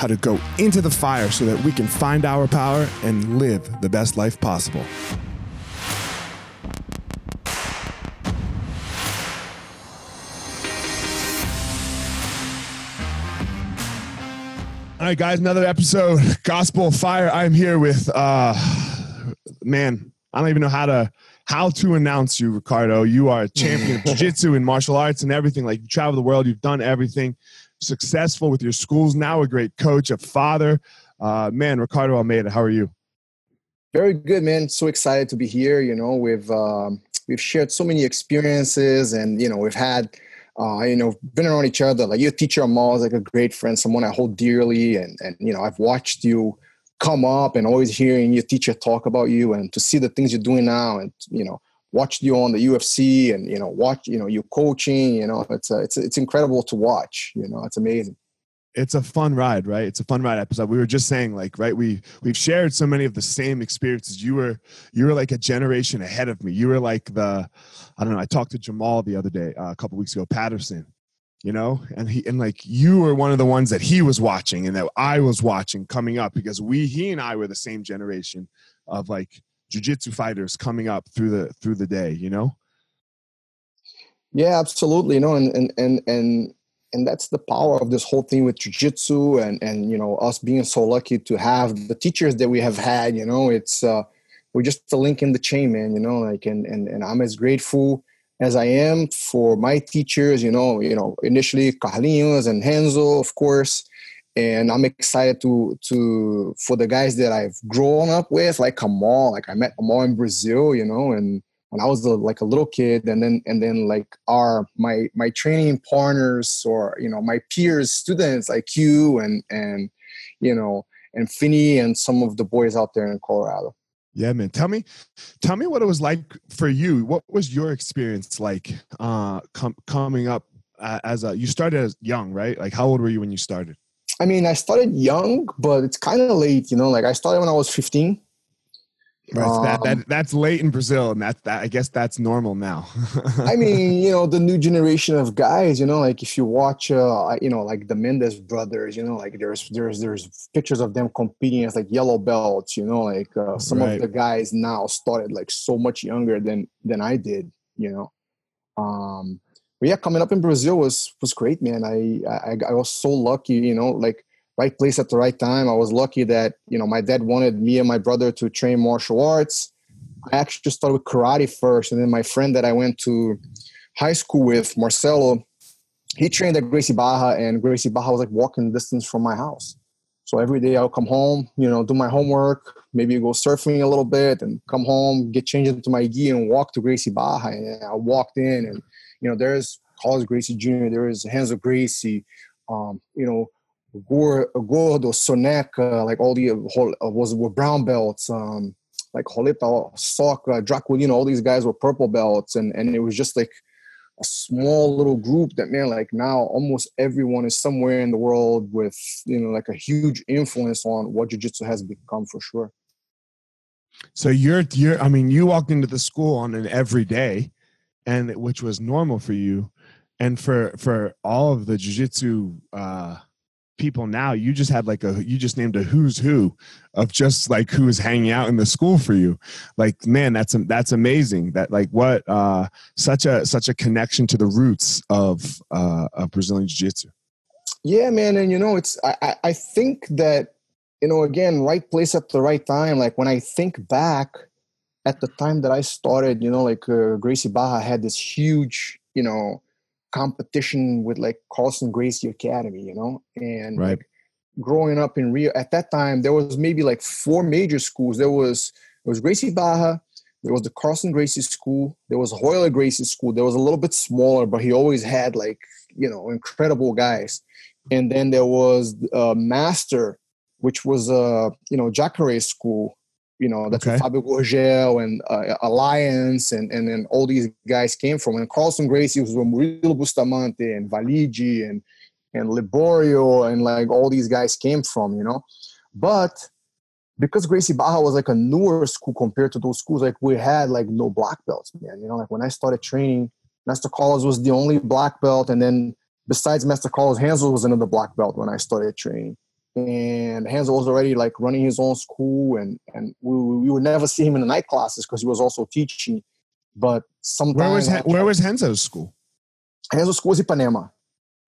how to go into the fire so that we can find our power and live the best life possible. All right, guys, another episode, Gospel of Fire. I'm here with, uh, man, I don't even know how to how to announce you, Ricardo. You are a champion of jiu-jitsu and martial arts and everything. Like you travel the world, you've done everything successful with your schools, now a great coach, a father. Uh, man, Ricardo Almeida, how are you? Very good, man. So excited to be here. You know, we've um, we've shared so many experiences, and you know, we've had uh, you know been around each other. Like your teacher Amal is like a great friend, someone I hold dearly, and and you know, I've watched you come up and always hearing your teacher talk about you, and to see the things you're doing now, and you know, watched you on the UFC and you know watch you know you coaching you know it's a, it's it's incredible to watch you know it's amazing. It's a fun ride right? It's a fun ride episode. We were just saying like right we we've shared so many of the same experiences. You were you were like a generation ahead of me. You were like the i don't know i talked to jamal the other day uh, a couple weeks ago patterson you know? And he and like you were one of the ones that he was watching and that i was watching coming up because we he and i were the same generation of like jujitsu fighters coming up through the through the day you know? Yeah absolutely you know and and and and and that's the power of this whole thing with jiu-jitsu and and you know us being so lucky to have the teachers that we have had you know it's uh we're just a link in the chain man you know like and and, and i'm as grateful as i am for my teachers you know you know initially carlinhos and Renzo of course and I'm excited to to for the guys that I've grown up with, like Amal. Like I met Amal in Brazil, you know, and when I was a, like a little kid, and then and then like our my my training partners or you know my peers, students like you and and you know and Finney and some of the boys out there in Colorado. Yeah, man. Tell me, tell me what it was like for you. What was your experience like uh, com- coming up as a? You started as young, right? Like, how old were you when you started? I mean, I started young, but it's kind of late, you know. Like I started when I was 15. Right, um, that, that, that's late in Brazil, and that, that I guess that's normal now. I mean, you know, the new generation of guys, you know, like if you watch, uh, you know, like the Mendes brothers, you know, like there's there's there's pictures of them competing as like yellow belts, you know, like uh, some right. of the guys now started like so much younger than than I did, you know. Um, but yeah, coming up in Brazil was was great, man. I, I I was so lucky, you know. Like right place at the right time. I was lucky that you know my dad wanted me and my brother to train martial arts. I actually started with karate first, and then my friend that I went to high school with, Marcelo, he trained at Gracie Barra, and Gracie Barra was like walking distance from my house. So every day I'll come home, you know, do my homework, maybe go surfing a little bit, and come home, get changed into my gi, and walk to Gracie Barra. And I walked in, and you know, there's Carlos Gracie Jr., there is Renzo Gracie, um, you know, Gordo, Soneca, like all the uh, was were brown belts, um, like Roleta, Soca, Draculino, all these guys were purple belts, and and it was just like a small little group that man like now almost everyone is somewhere in the world with you know like a huge influence on what jiu-jitsu has become for sure so you're you're i mean you walked into the school on an everyday and which was normal for you. And for for all of the jiu-jitsu uh people now you just had like a you just named a who's who of just like who is hanging out in the school for you. Like man that's that's amazing that like what uh such a such a connection to the roots of uh of brazilian jiu-jitsu. Yeah man and you know it's i i think that you know again right place at the right time like when i think back at the time that i started you know like uh, gracie barra had this huge you know competition with like Carlson Gracie Academy, you know, and right. like growing up in Rio at that time, there was maybe like four major schools. There was there was Gracie Barra, there was the Carlson Gracie School, there was Royler Gracie School. There was a little bit smaller, but he always had like you know incredible guys. And then there was uh, Master, which was a uh, you know Jacare School, you know that's okay. where Fabio Gurgel and uh, Alliance and and then all these guys came from. And Carlson Gracie was from Murilo Bustamante and Valigi and and Liborio and like all these guys came from, you know. But because Gracie Barra was like a newer school compared to those schools, like we had like no black belts, man. You know, like when I started training, Master Carlos was the only black belt, and then besides Master Carlos, Renzo was another black belt when I started training and Renzo was already like running his own school, and and we, we would never see him in the night classes because he was also teaching. But sometimes where was ha- where was Renzo's school? Renzo's school was Ipanema.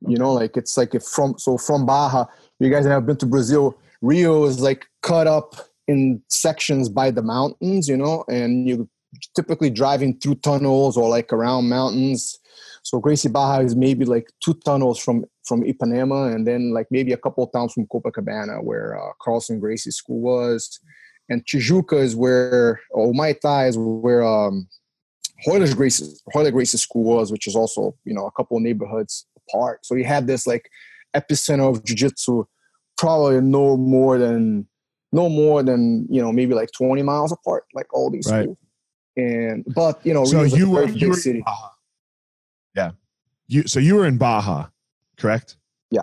You know, like it's like if from so from Barra. You guys have been to Brazil. Rio is like cut up in sections by the mountains. You know, and you typically driving through tunnels or like around mountains so Gracie Barra is maybe like two tunnels from from Ipanema, and then like maybe a couple of towns from Copacabana, where uh, Carlson Gracie's school was, and Tijuca is where, or Humaitá is where um, Royler Gracie's Royler Gracie's school was, which is also you know a couple of neighborhoods apart. So you had this like epicenter of jiu-jitsu, probably no more than no more than you know maybe like 20 miles apart, like all these right. schools. And but you know, so you were you were, city. Yeah. You so you were in Barra, correct? Yeah.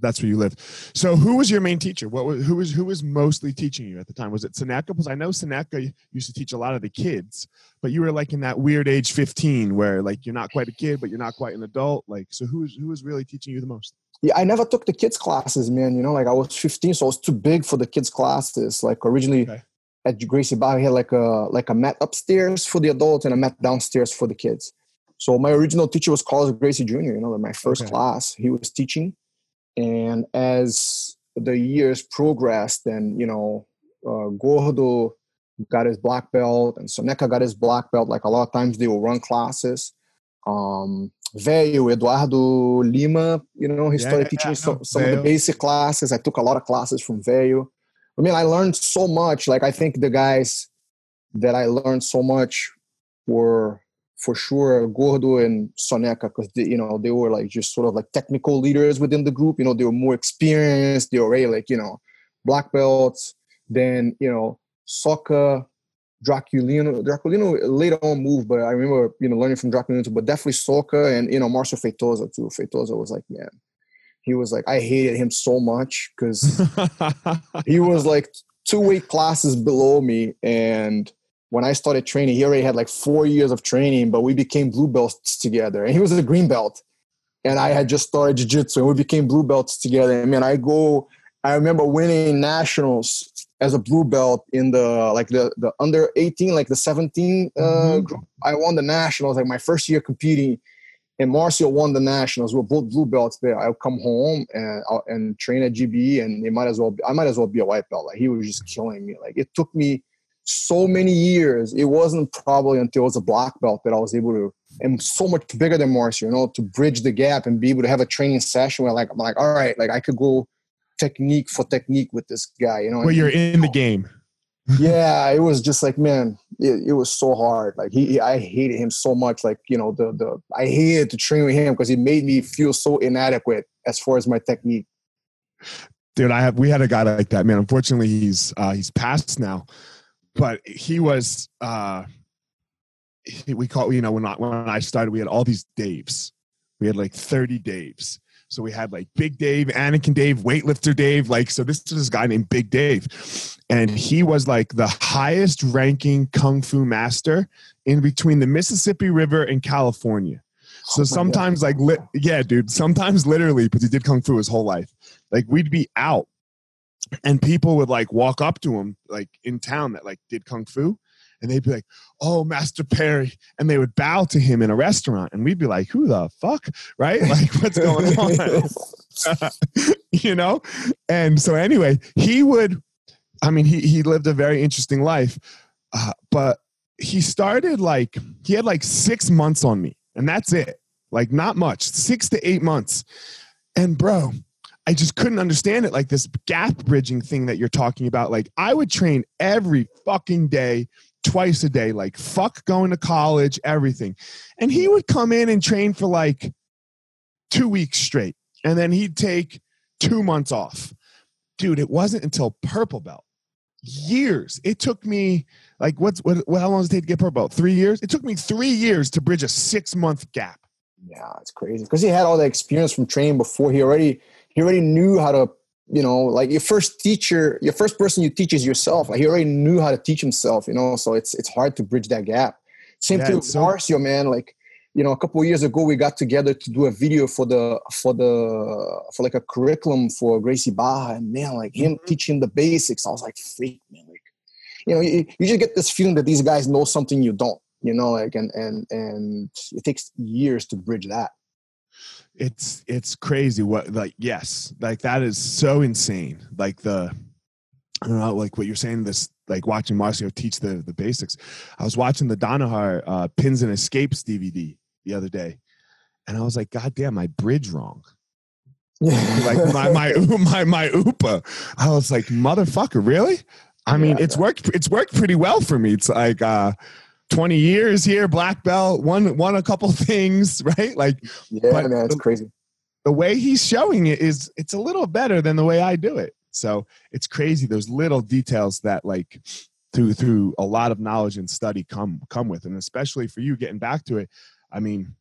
That's where you lived. So who was your main teacher? What was who was who was mostly teaching you at the time? Was it Soneca? Because I know Soneca used to teach a lot of the kids, but you were like in that weird age 15 where like you're not quite a kid, but you're not quite an adult. Like so who was who was really teaching you the most? Yeah, I never took the kids classes, man. You know, like I was 15, so I was too big for the kids classes. Like originally okay. at Gracie Barra, we had like a like a mat upstairs for the adults and a mat downstairs for the kids. So my original teacher was Carlos Gracie Jr. You know, my first okay. class he was teaching, and as the years progressed, and you know, uh, Gordo got his black belt, and Soneca got his black belt. Like a lot of times they will run classes. Um, Veio, Eduardo Lima, you know, he started yeah, teaching yeah, some, some of the basic classes. I took a lot of classes from Veio. I mean, I learned so much. Like I think the guys that I learned so much were for sure Gordo and Soneca because you know they were like just sort of like technical leaders within the group. You know they were more experienced. They were already like you know black belts. Then you know Soca, Draculino. Draculino later on moved, but I remember you know learning from Draculino. But definitely Soca and you know Marcio Feitosa too. Feitosa was like man, he was like I hated him so much because he was like two weight classes below me and when I started training, he already had like four years of training, but we became blue belts together. And he was a green belt. And I had just started jiu-jitsu and we became blue belts together. I mean, I go, I remember winning nationals as a blue belt in the like the, the under 18, like the 17 uh, mm-hmm. group. I won the nationals like my first year competing. and Marcio won the nationals. We are both blue belts there. I'll come home and I'll, and train at GB, and they might as well. Be, I might as well be a white belt. Like he was just killing me. Like it took me so many years. It wasn't probably until I was a black belt that I was able to. And so much bigger than Marcio, you know, to bridge the gap and be able to have a training session where, like, I'm like, all right, like I could go technique for technique with this guy, you know. Where you're in the game yeah, it was just like man, it, it was so hard. Like he, he, I hated him so much. Like you know, the the I hated to train with him because he made me feel so inadequate as far as my technique. Dude, I have we had a guy like that, man. Unfortunately, he's uh, he's passed now, but he was. uh we call you know when I, when I started, we had all these Daves. We had like thirty Daves, so we had like Big Dave, Anakin Dave, weightlifter Dave. Like, so this is this guy named Big Dave. And he was like the highest ranking kung fu master in between the Mississippi River and California. So oh sometimes, God. like, li- yeah, dude, sometimes literally, because he did kung fu his whole life. Like, we'd be out and people would like walk up to him, like in town that like did kung fu and they'd be like, "Oh, Master Perry," and they would bow to him in a restaurant, and we'd be like, "Who the fuck?" Right? Like, what's going on? you know? And so anyway, he would. I mean, he he lived a very interesting life, uh, but he started like he had like six months on me, and that's it. Like not much, six to eight months. And bro, I just couldn't understand it. Like this gap bridging thing that you're talking about. Like I would train every fucking day twice a day, like fuck going to college, everything. And he would come in and train for like two weeks straight. And then he'd take two months off. Dude, it wasn't until purple belt. Years. It took me like what's what, how long does it take to get purple belt? Three years? It took me three years to bridge a six month gap. Yeah, it's crazy. Because he had all the experience from training before. He already he already knew how to you know, like your first teacher, your first person you teach is yourself. Like he already knew how to teach himself, you know, so it's it's hard to bridge that gap. Same yeah, thing with so- Marcio, man. Like, you know, a couple years ago we got together to do a video for the for the for like a curriculum for Gracie Barra, and man, like him mm-hmm. teaching the basics, I was like, freak, man, like, you know, you, you just get this feeling that these guys know something you don't, you know, like, and and and it takes years to bridge that it's it's crazy what like yes like that is so insane. Like the I don't know like what you're saying this like watching Marcio teach the the basics. I was watching the Danaher uh, pins and escapes DVD the other day and I was like god damn my bridge wrong. Like my my my my upa I was like motherfucker really? I mean yeah, it's worked it's worked pretty well for me. It's like uh 20 years here, black belt, won won a couple things, right? Like Yeah, man, it's the, crazy. The way he's showing it is it's a little better than the way I do it. So it's crazy those little details that like through through a lot of knowledge and study come come with and especially for you getting back to it. I mean,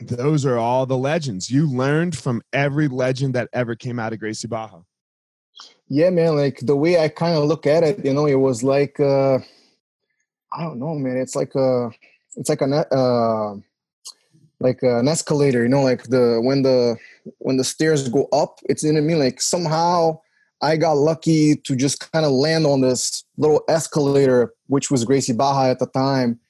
those are all the legends. You learned from every legend that ever came out of Gracie Barra. Yeah, man. Like the way I kind of look at it, you know, it was like uh I don't know, man. It's like a, it's like a, uh, like an escalator. You know, like the when the when the stairs go up, it's you know I mean. Like somehow I got lucky to just kind of land on this little escalator, which was Gracie Barra at the time,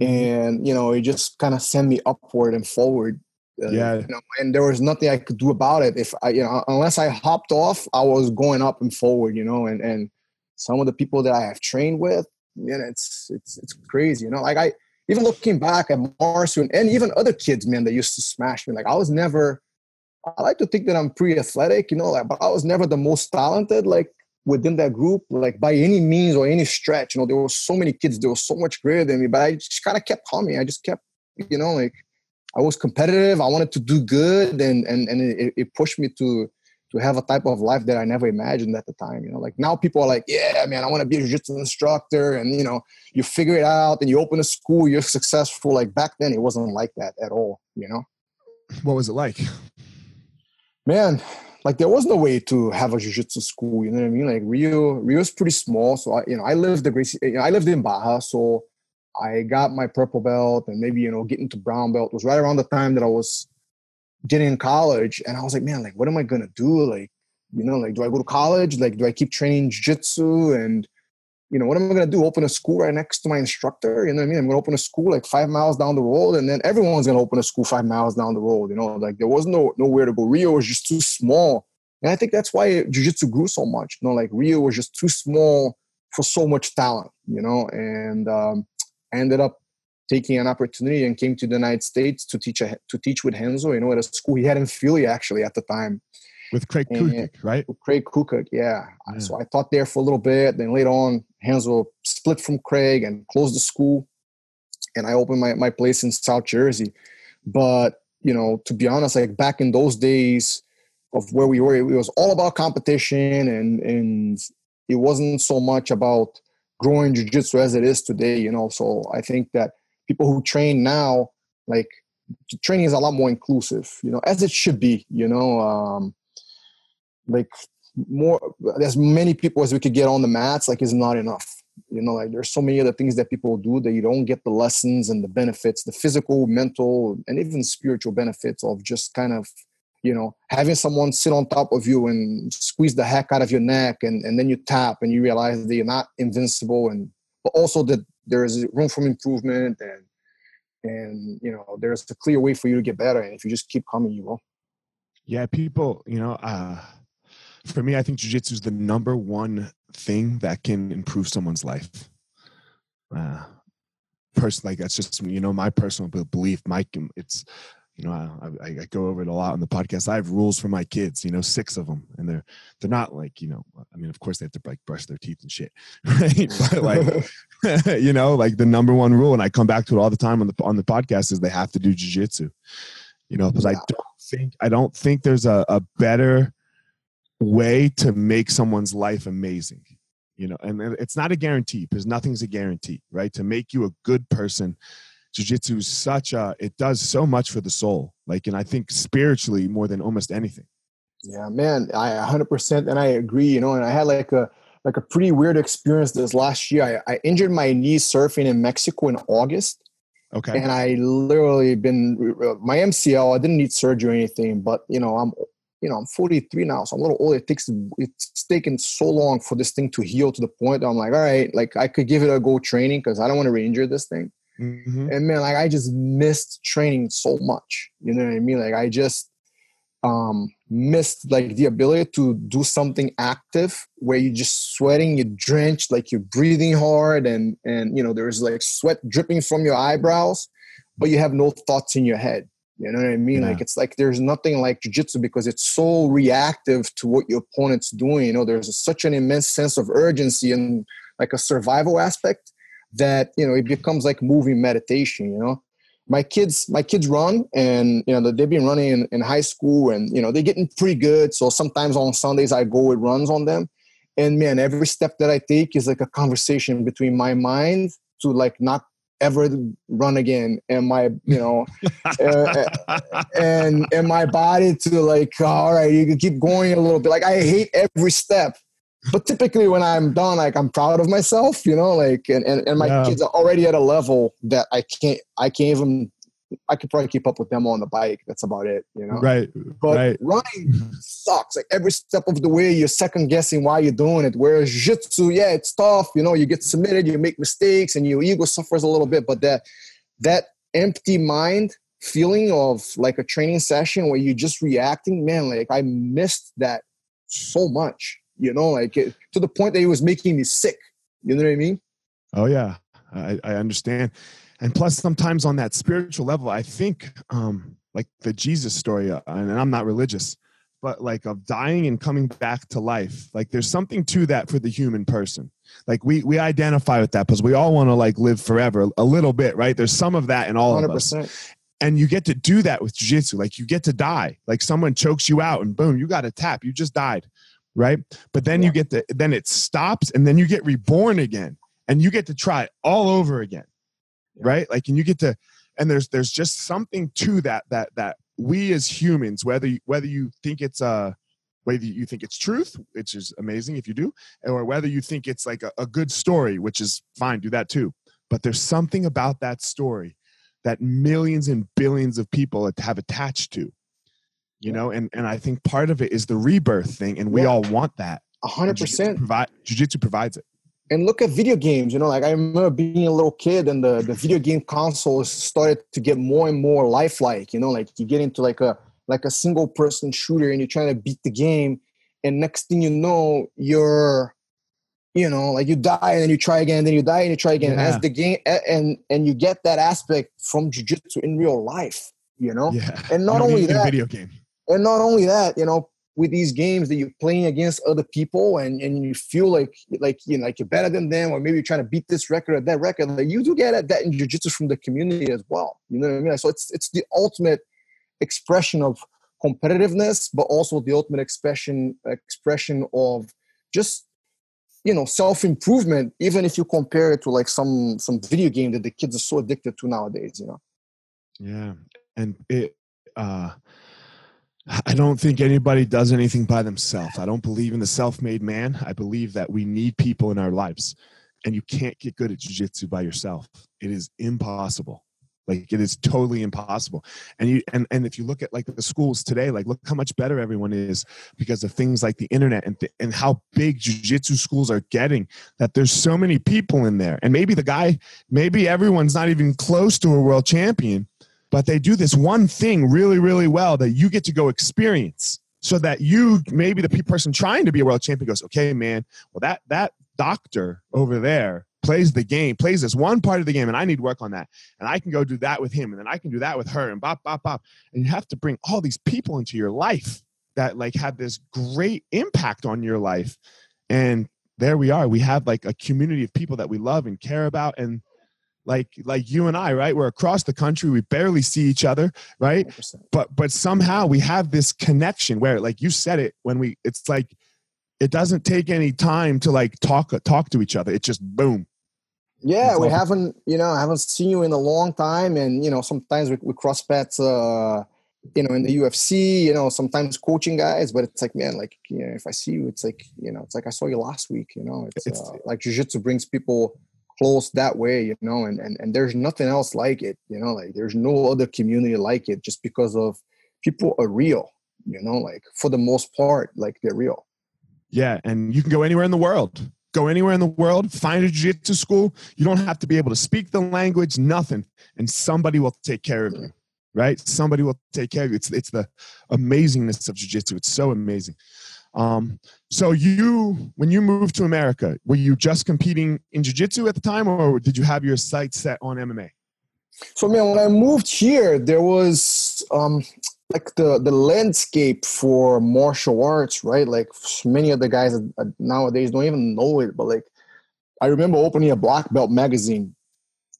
mm-hmm. and you know, it just kind of sent me upward and forward. Uh, yeah. You know, and there was nothing I could do about it. If I, you know, unless I hopped off, I was going up and forward. You know, and and some of the people that I have trained with, man, it's it's it's crazy. You know, like I even looking back at Marcio and, even other kids, man, that used to smash me. Like I was never. I like to think that I'm pretty athletic, you know, like, but I was never the most talented, like within that group, like by any means or any stretch. You know, there were so many kids, there was so much greater than me, but I just kind of kept coming. I just kept, you know, like I was competitive. I wanted to do good, and and and it, it pushed me to to have a type of life that I never imagined at the time. You know, like now people are like, yeah, man, I want to be a jiu-jitsu instructor. And, you know, you figure it out and you open a school, you're successful. Like back then, it wasn't like that at all, you know? What was it like? Man, like there was no way to have a jiu-jitsu school, you know what I mean? Like Rio, Rio's pretty small. So, I, you know, I lived the Gracie, you know, I lived in Barra. So I got my purple belt and maybe, you know, getting to brown belt was right around the time that I was getting in college and I was like, man, like, what am I gonna do? Like, you know, like, do I go to college? Like, do I keep training jiu-jitsu? And you know, what am I going to do? Open a school right next to my instructor? You know what I mean? I'm going to open a school like five miles down the road, and then everyone's going to open a school five miles down the road. You know, like there was no nowhere to go. Rio was just too small, and I think that's why jiu-jitsu grew so much. You know, like Rio was just too small for so much talent. You know, and um, ended up taking an opportunity and came to the United States to teach a, to teach with Renzo. You know, at a school he had in Philly actually at the time with Craig Kukuk, right? Craig Kukuk, yeah. yeah. So I taught there for a little bit. Then later on, Renzo split from Craig and closed the school, and I opened my my place in South Jersey. But you know, to be honest, like back in those days of where we were, it was all about competition, and and it wasn't so much about growing jiu-jitsu as it is today. You know, so I think that people who train now, like training is a lot more inclusive, you know, as it should be. You know. Um, like more as many people as we could get on the mats like is not enough you know like there's so many other things that people do that you don't get the lessons and the benefits the physical mental and even spiritual benefits of just kind of you know having someone sit on top of you and squeeze the heck out of your neck and, and then you tap and you realize that you're not invincible and but also that there is room for improvement and and you know there's a clear way for you to get better and if you just keep coming you will yeah people you know uh for me, I think jujitsu is the number one thing that can improve someone's life. Uh, person, like that's just you know my personal belief. Mike, it's you know I, I, go over it a lot on the podcast. I have rules for my kids, you know, six of them, and they're they're not like you know. I mean, of course they have to like brush their teeth and shit, right? but like you know, like the number one rule, and I come back to it all the time on the on the podcast is they have to do jujitsu. You know, because yeah. I don't think I don't think there's a, a better way to make someone's life amazing you know and it's not a guarantee because nothing's a guarantee right to make you a good person jiu-jitsu is such a it does so much for the soul like and i think spiritually more than almost anything yeah man i 100% and i agree you know and i had like a like a pretty weird experience this last year i, I injured my knee surfing in mexico in august okay and i literally been my mcl i didn't need surgery or anything but you know i'm you know, I'm 43 now, so I'm a little old. It takes it's taken so long for this thing to heal to the point I'm like, all right, like I could give it a go training because I don't want to re-injure this thing. Mm-hmm. And man, like I just missed training so much. You know what I mean? Like I just um missed like the ability to do something active where you're just sweating, you're drenched, like you're breathing hard, and and you know there's like sweat dripping from your eyebrows, but you have no thoughts in your head. You know what I mean? Yeah. Like it's like there's nothing like jujitsu because it's so reactive to what your opponent's doing. You know, there's a, such an immense sense of urgency and like a survival aspect that you know it becomes like moving meditation. You know, my kids, my kids run, and you know they've been running in, in high school, and you know they're getting pretty good. So sometimes on Sundays I go with runs on them, and man, every step that I take is like a conversation between my mind to like not ever run again and my you know uh, and and my body to like all right you can keep going a little bit like i hate every step but typically when i'm done like i'm proud of myself you know like and and, and my yeah. kids are already at a level that i can't i can't even I could probably keep up with them on the bike. That's about it, you know. Right. But right. running mm-hmm. sucks. Like every step of the way, you're second guessing why you're doing it. Whereas jiu-jitsu, yeah, it's tough. You know, you get submitted, you make mistakes, and your ego suffers a little bit. But that that empty mind feeling of like a training session where you're just reacting, man, like I missed that so much. You know, like it, to the point that it was making me sick. You know what I mean? Oh yeah, I, I understand. And plus sometimes on that spiritual level i think um like the jesus story uh, and i'm not religious but like of dying and coming back to life like there's something to that for the human person. Like we we identify with that because we all want to like live forever a little bit right? There's some of that in all 100%. of us. And you get to do that with jiu-jitsu like you get to die. Like someone chokes you out and boom you got a tap you just died right? But then yeah. you get to then it stops and then you get reborn again and you get to try it all over again right? Like and you get to and there's there's just something to that that that we as humans whether you, whether you think it's a whether you think it's truth which is amazing if you do or whether you think it's like a, a good story which is fine do that too. But there's something about that story that millions and billions of people have attached to you know and and i think part of it is the rebirth thing and we yeah. all want that 100% jiu-jitsu, provide, jiu-jitsu provides it and look at video games. You know, like I remember being a little kid, and the the video game consoles started to get more and more lifelike. You know, like you get into like a like a single person shooter, and you're trying to beat the game, and next thing you know, you're you know like you die and then you try again and then you die and you try again yeah. as the game and and you get that aspect from jiu-jitsu in real life you know yeah. and not only that video game and not only that you know with these games that you're playing against other people and, and you feel like like you know like you're better than them or maybe you're trying to beat this record or that record like you do get at that in jiu-jitsu from the community as well. You know what i mean? So it's it's the ultimate expression of competitiveness but also the ultimate expression expression of just you know self-improvement even if you compare it to like some some video game that the kids are so addicted to nowadays you know? Yeah. And it uh I don't think anybody does anything by themselves. I don't believe in the self-made man. I believe that we need people in our lives. And you can't get good at jiu-jitsu by yourself. It is impossible. Like it is totally impossible. And you and, and if you look at like the schools today, like look how much better everyone is because of things like the internet and th- and how big jiu-jitsu schools are getting that there's so many people in there. And maybe the guy, maybe everyone's not even close to a world champion but they do this one thing really, really well that you get to go experience so that you maybe the person trying to be a world champion goes, okay, man, well, that, that doctor over there plays the game, plays this one part of the game, and I need work on that. And I can go do that with him, and then I can do that with her, and bop, bop, bop. And you have to bring all these people into your life that like have this great impact on your life. And there we are. We have like a community of people that we love and care about. And like like you and I, right? We're across the country. We barely see each other, right? 100%. But but somehow we have this connection where, like you said it, when we, it's like it doesn't take any time to like talk talk to each other. It's just boom. Yeah, we haven't, you know, haven't seen you in a long time, and you know, sometimes we, we cross paths, uh, you know, in the UFC, you know, sometimes coaching guys, but it's like, man, like, you know, if I see you, it's like, you know, it's like I saw you last week, you know, it's, it's uh, like jiu-jitsu brings people close that way you know and, and and there's nothing else like it you know like there's no other community like it just because of people are real you know like for the most part like they're real. Yeah and you can go anywhere in the world. Go anywhere in the world find a jiu-jitsu school. You don't have to be able to speak the language nothing and somebody will take care of you mm. right? Somebody will take care of you. It's it's the amazingness of jiu-jitsu. It's so amazing um, so you, when you moved to America, were you just competing in jiu-jitsu at the time or did you have your sights set on MMA? So man, when I moved here, there was um, like the, the landscape for martial arts, right? Like many of the guys nowadays don't even know it, but like I remember opening a black belt magazine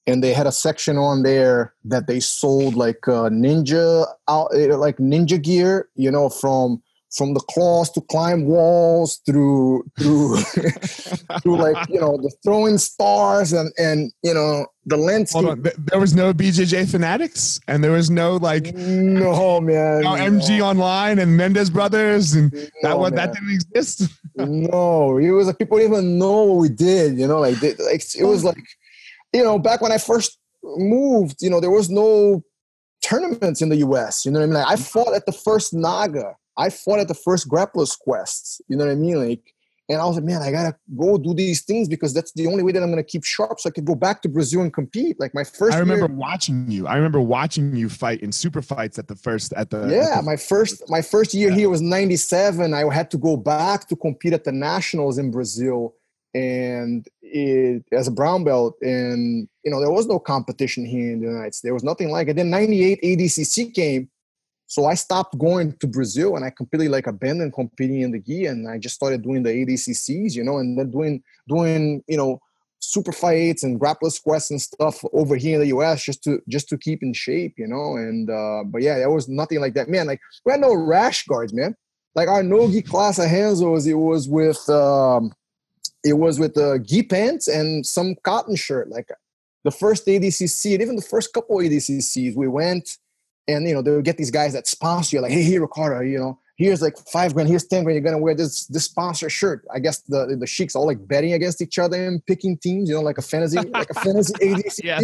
and they had a section on there that they sold like uh, ninja out like ninja gear you know from from the claws to climb walls through through through like you know the throwing stars and and you know the landscape. There was no BJJ fanatics, and there was no like no man, no, MG no. Online and Mendes Brothers, and no, that was that didn't exist. no, it was like people didn't even know what we did. You know, like, they, like it was like you know back when I first moved, you know, there was no tournaments in the U.S. You know what I mean? Like, I fought at the first Naga I fought at the first Grapplers Quest. You know what I mean? Like, and I was like, man, I gotta go do these things because that's the only way that I'm gonna keep sharp, so I could go back to Brazil and compete. Like my first. I remember year, watching you. I remember watching you fight in super fights at the first at the. Yeah, at the my first my first year yeah. here was '97. I had to go back to compete at the nationals in Brazil, and it, as a brown belt, and you know there was no competition here in the United States. There was nothing like it. Then '98 ADCC came so I stopped going to Brazil and I completely like abandoned competing in the gi and I just started doing the ADCCs, you know, and then doing doing you know super fights and Grapplers Quest and stuff over here in the US just to just to keep in shape, you know. And uh, but yeah, there was nothing like that, man. Like we had no rash guards, man. Like our no gi class at Renzo's, it was with um, it was with uh, gi pants and some cotton shirt. Like the first ADCC and even the first couple ADCCs, we went and you know they would get these guys that sponsor you like hey here ricardo you know here's like five grand here's ten grand you're gonna wear this this sponsor shirt. I guess the the sheiks all like betting against each other and picking teams you know like a fantasy like a fantasy ADCC yeah.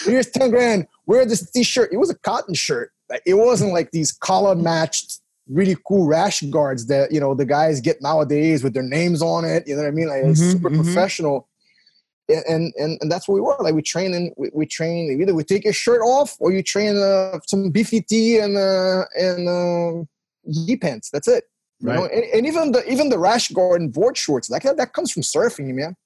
here's 10 grand wear this t-shirt. It was a cotton shirt. It wasn't like these collar matched really cool rash guards that you know the guys get nowadays with their names on it you know what i mean? Like mm-hmm, super mm-hmm. professional and, and and that's what we were like. We train and we, we train either we take your shirt off or you train uh, some BFT and uh, and uh, gi pants. That's it. Right. You know? and, and, even the even the rash guard and board shorts like that, that comes from surfing, man.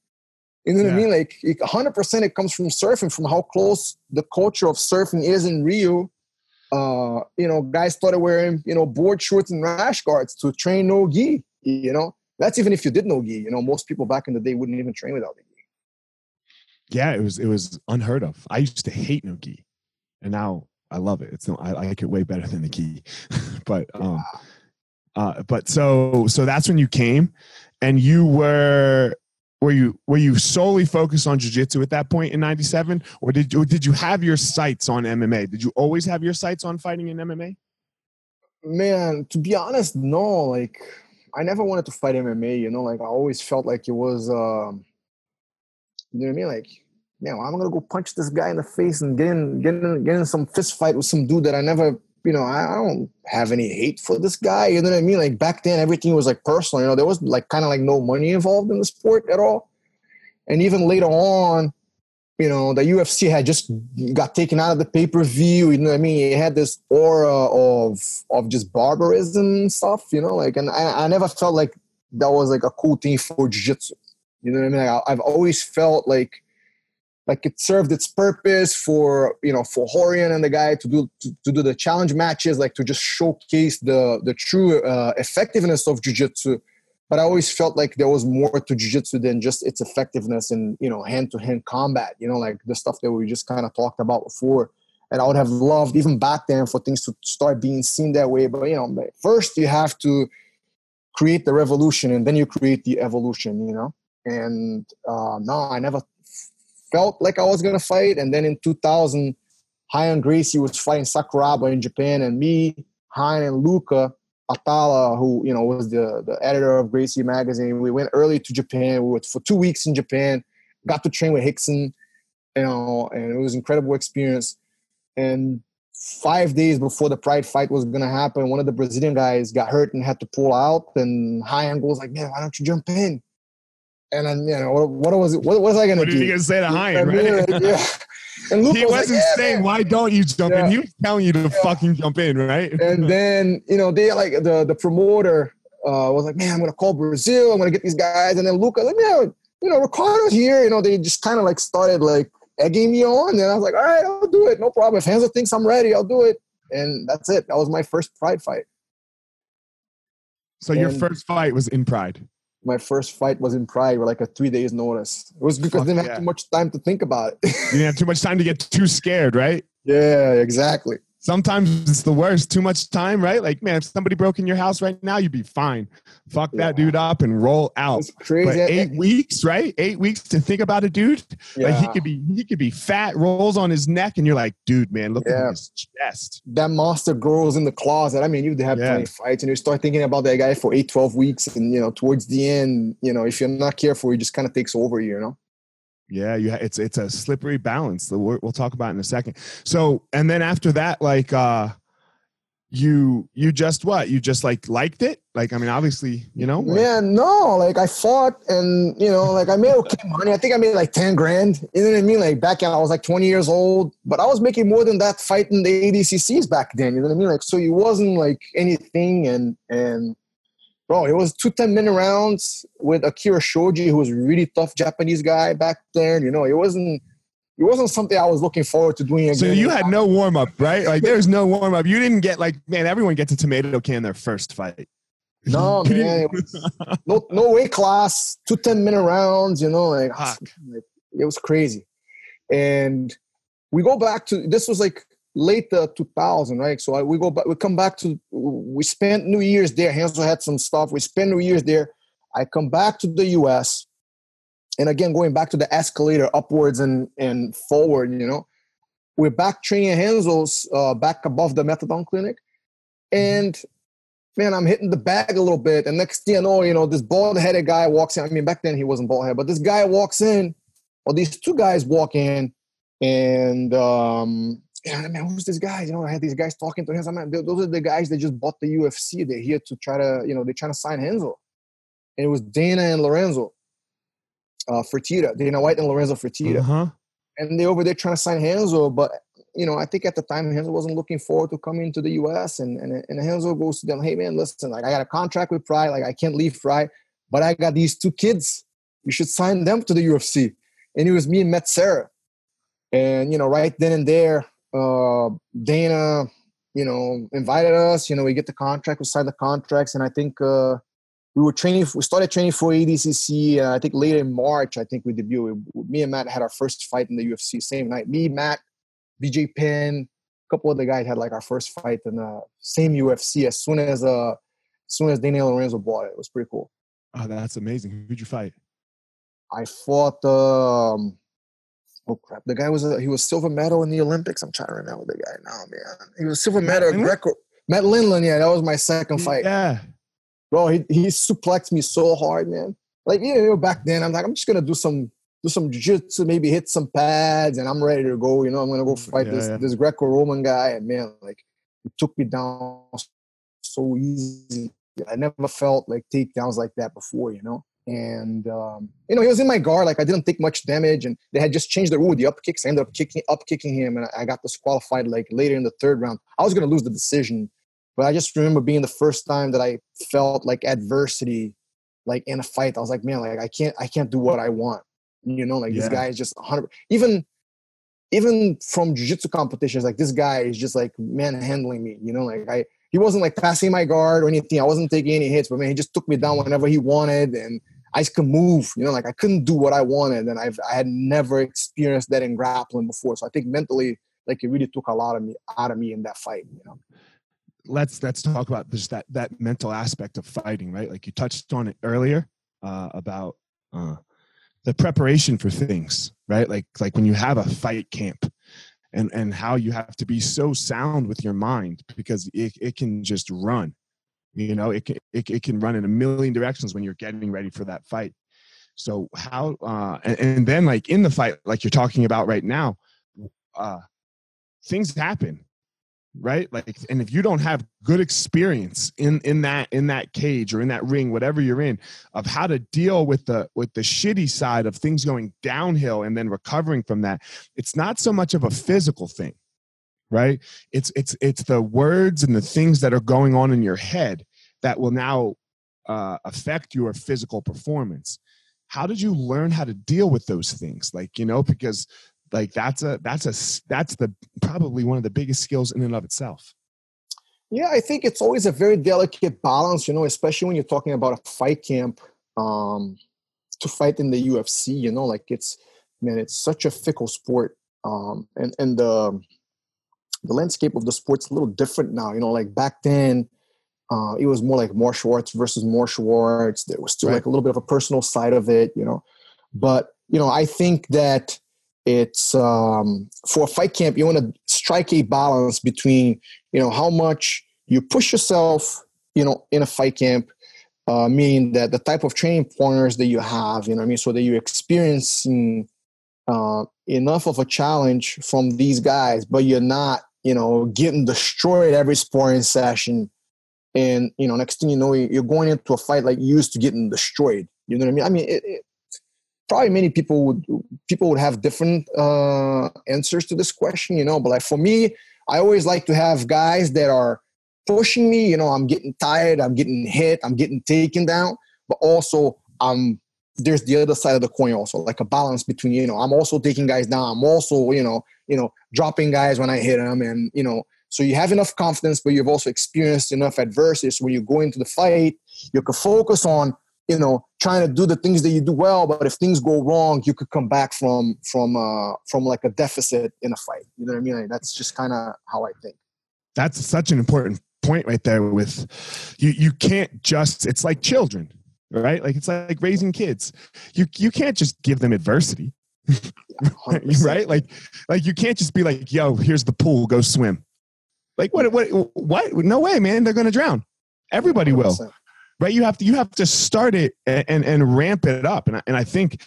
You know what yeah. I mean? Like 100% it comes from surfing, from how close the culture of surfing is in Rio. Uh, you know, guys started wearing, you know, board shorts and rash guards to train no gi, you know. That's even if you did no gi. You know, most people back in the day wouldn't even train without gi. Yeah, it was it was unheard of. I used to hate no gi, and now I love it. It's no, I, like it way better than the gi. but um, uh, but so so that's when you came, and you were were you were you solely focused on jiu-jitsu at that point in 97 or did you did you have your sights on MMA did you always have your sights on fighting in MMA man to be honest no like I never wanted to fight MMA you know like I always felt like it was um you know what I mean like yeah well, I'm gonna go punch this guy in the face and get in get in, get in some fist fight with some dude that I never you know, I, don't have any hate for this guy. You know what I mean? Like back then, everything was like personal. You know, there was like kind of like no money involved in the sport at all. And even later on, you know, the UFC had just got taken out of the pay per view. You know what I mean? It had this aura of of just barbarism and stuff. You know, like, and I, I never felt like that was like a cool thing for jiu-jitsu. You know what I mean? Like, I've always felt like like it served its purpose for you know for Rorion and the guy to do to, to do the challenge matches, like to just showcase the the true uh, effectiveness of jiu-jitsu. But I always felt like there was more to jiu-jitsu than just its effectiveness in you know hand-to-hand combat. You know, like the stuff that we just kind of talked about before. And I would have loved even back then for things to start being seen that way. But you know, first you have to create the revolution, and then you create the evolution. You know, and uh, no, I never felt like I was gonna fight. And then in 2000, Ryan Gracie was fighting Sakuraba in Japan, and me, Ryan, and Luca Atalla, who you know was the the editor of Gracie magazine. We went early to Japan. We were for two weeks in Japan. Got to train with Rickson, you know, and it was an incredible experience. And five days before the Pride fight was gonna happen, one of the Brazilian guys got hurt and had to pull out. And Ryan goes like, "Man, why don't you jump in?" And then you know what, what was it? What was I going to do? What you going to say to? Right? yeah. And Luke he was not like, yeah, saying, man. "Why don't you jump yeah. in?" He was telling you to yeah. fucking jump in, right? And then you know they like the the promoter uh, was like, "Man, I'm going to call Brazil. I'm going to get these guys." And then Luca like, "Yeah, you know, Ricardo's here." You know, they just kind of like started like egging me on, and I was like, "All right, I'll do it. No problem. If Renzo thinks I'm ready, I'll do it." And that's it. That was my first Pride fight. So and, your first fight was in Pride my first fight was in Pride with like a three days notice. It was because I didn't yeah. have too much time to think about it. you didn't have too much time to get too scared, right? Yeah, exactly sometimes it's the worst. Too much time, right? Like, man, if somebody broke in your house right now, you'd be fine. Fuck yeah. that dude up and roll out. It's crazy. But eight weeks, right? Eight weeks to think about a dude. Yeah. Like he could be, he could be fat, rolls on his neck, and you're like, dude, man, look yeah. at his chest. That monster grows in the closet. I mean, you'd have yeah. plenty of fights, and you start thinking about that guy for eight, 12 weeks, and you know, towards the end, you know, if you're not careful, he just kind of takes over you, you know. Yeah, you it's it's a slippery balance. that we'll talk about in a second. So, and then after that, like, uh, you you just what? You just like liked it? Like, I mean, obviously, you know. Like- yeah, no. Like, I fought, and you know, like I made okay money. I think I made like ten grand. You know what I mean? Like back then, I was like twenty years old, but I was making more than that fighting the ADCCs back then. You know what I mean? Like, so it wasn't like anything, and and bro, it was two 10 minute rounds with Akira Shoji, who was a really tough Japanese guy back then. You know, it wasn't it wasn't something I was looking forward to doing again. So you had no warm up, right? Like there's no warm up. You didn't get like, man, everyone gets a tomato can their first fight. No, man. No, no weight class, two 10 minute rounds, you know, like, like it was crazy. And we go back to this was like late uh, 2000, right? So I, we go back, we come back to, we spent New Year's there. Renzo had some stuff. We spent New Year's there. I come back to the US. And again, going back to the escalator upwards and, and forward, you know, we're back training Renzo's uh, back above the methadone clinic. And man, I'm hitting the bag a little bit. And next thing you know, you know, this bald headed guy walks in. I mean, back then he wasn't bald headed, but this guy walks in, or these two guys walk in, and um, yeah, I mean, who's this guy? You know, I had these guys talking to him. Those are the guys that just bought the UFC. They're here to try to, you know, they're trying to sign Renzo. And it was Dana and Lorenzo. uh, Fertitta, Dana White and Lorenzo Fertitta. Uh-huh. And they're over there trying to sign Renzo, but you know, I think at the time Renzo wasn't looking forward to coming to the US and, and, and Renzo goes to them, hey man, listen, like I got a contract with Pride, like I can't leave Pride, but I got these two kids. You should sign them to the UFC. And it was me and Matt Serra. And, you know, right then and there, uh, Dana, you know, invited us, you know, we get the contract, we signed the contracts. And I think uh, we were training, we started training for ADCC. Uh, I think later in March, I think we debuted. Me and Matt had our first fight in the UFC same night. Me, Matt, BJ Penn, a couple of other guys had like our first fight in the same UFC as soon as uh, as soon as Dana and Lorenzo bought it. It was pretty cool. Oh, that's amazing. Who'd you fight? I fought um oh crap. The guy was a, he was silver medal in the Olympics. I'm trying to remember the guy now, man. He was silver medal Greco Matt Lindland, yeah, that was my second fight. Yeah. Bro, he he suplexed me so hard, man. Like you know, back then I'm like, I'm just gonna do some do some jiu-jitsu, maybe hit some pads, and I'm ready to go. You know, I'm gonna go mm, fight yeah, this yeah. this Greco-Roman guy, and man, like he took me down so easy. I never felt like takedowns like that before. You know, and um, you know he was in my guard. Like I didn't take much damage, and they had just changed the rule, the up kicks. I ended up kicking up kicking him, and I got disqualified like later in the third round. I was gonna lose the decision, but I just remember being the first time that I felt like adversity, like in a fight. I was like, man, like I can't I can't do what I want you know, like yeah. this guy is just 100. Even even from jiu-jitsu competitions, like this guy is just like manhandling me. You know, like I he wasn't like passing my guard or anything. I wasn't taking any hits, but man, he just took me down whenever he wanted, and I could move. You know, like I couldn't do what I wanted, and I've I had never experienced that in grappling before. So I think mentally, like it really took a lot of me out of me in that fight. You know let's let's talk about just that that mental aspect of fighting right like you touched on it earlier uh, about uh, the preparation for things, right? Like like when you have a fight camp and and how you have to be so sound with your mind because it, it can just run. You know, it can it, it can run in a million directions when you're getting ready for that fight. So how uh and, and then like in the fight, like you're talking about right now, uh things happen right like and if you don't have good experience in in that in that cage or in that ring whatever you're in of how to deal with the with the shitty side of things going downhill and then recovering from that it's not so much of a physical thing right it's it's it's the words and the things that are going on in your head that will now uh, affect your physical performance. How did you learn how to deal with those things? Like you know because like that's a that's a that's the probably one of the biggest skills in and of itself. Yeah i think it's always a very delicate balance you know especially when you're talking about a fight camp um to fight in the ufc you know like it's man it's such a fickle sport um and and the the landscape of the sport's a little different now you know like back then uh, it was more like martial arts versus martial arts. There was still right. like a little bit of a personal side of it, you know. But you know, I think that it's um, for a fight camp you want to strike a balance between you know how much you push yourself you know in a fight camp uh, meaning that the type of training partners that you have you know i mean so that you're experiencing uh, enough of a challenge from these guys but you're not you know getting destroyed every sparring session and you know next thing you know you're going into a fight like you used to getting destroyed you know what i mean i mean it, it, probably many people would people would have different uh, answers to this question, you know. But like for me, I always like to have guys that are pushing me. You know, I'm getting tired, I'm getting hit, I'm getting taken down, but also I'm there's the other side of the coin also, like a balance between you know I'm also taking guys down, I'm also you know you know dropping guys when I hit them, and you know. So you have enough confidence, but you've also experienced enough adversity. So when you go into the fight, you can focus on you know trying to do the things that you do well but if things go wrong you could come back from from uh from like a deficit in a fight. You know what i mean? Like, that's just kind of how i think. That's such an important point right there with you you can't just it's like children right? Like it's like raising kids. You you can't just give them adversity. Right? Like like you can't just be like yo here's the pool go swim like what what what no way man they're gonna drown everybody 100%. will right you have to you have to start it and and, and ramp it up and I, and I think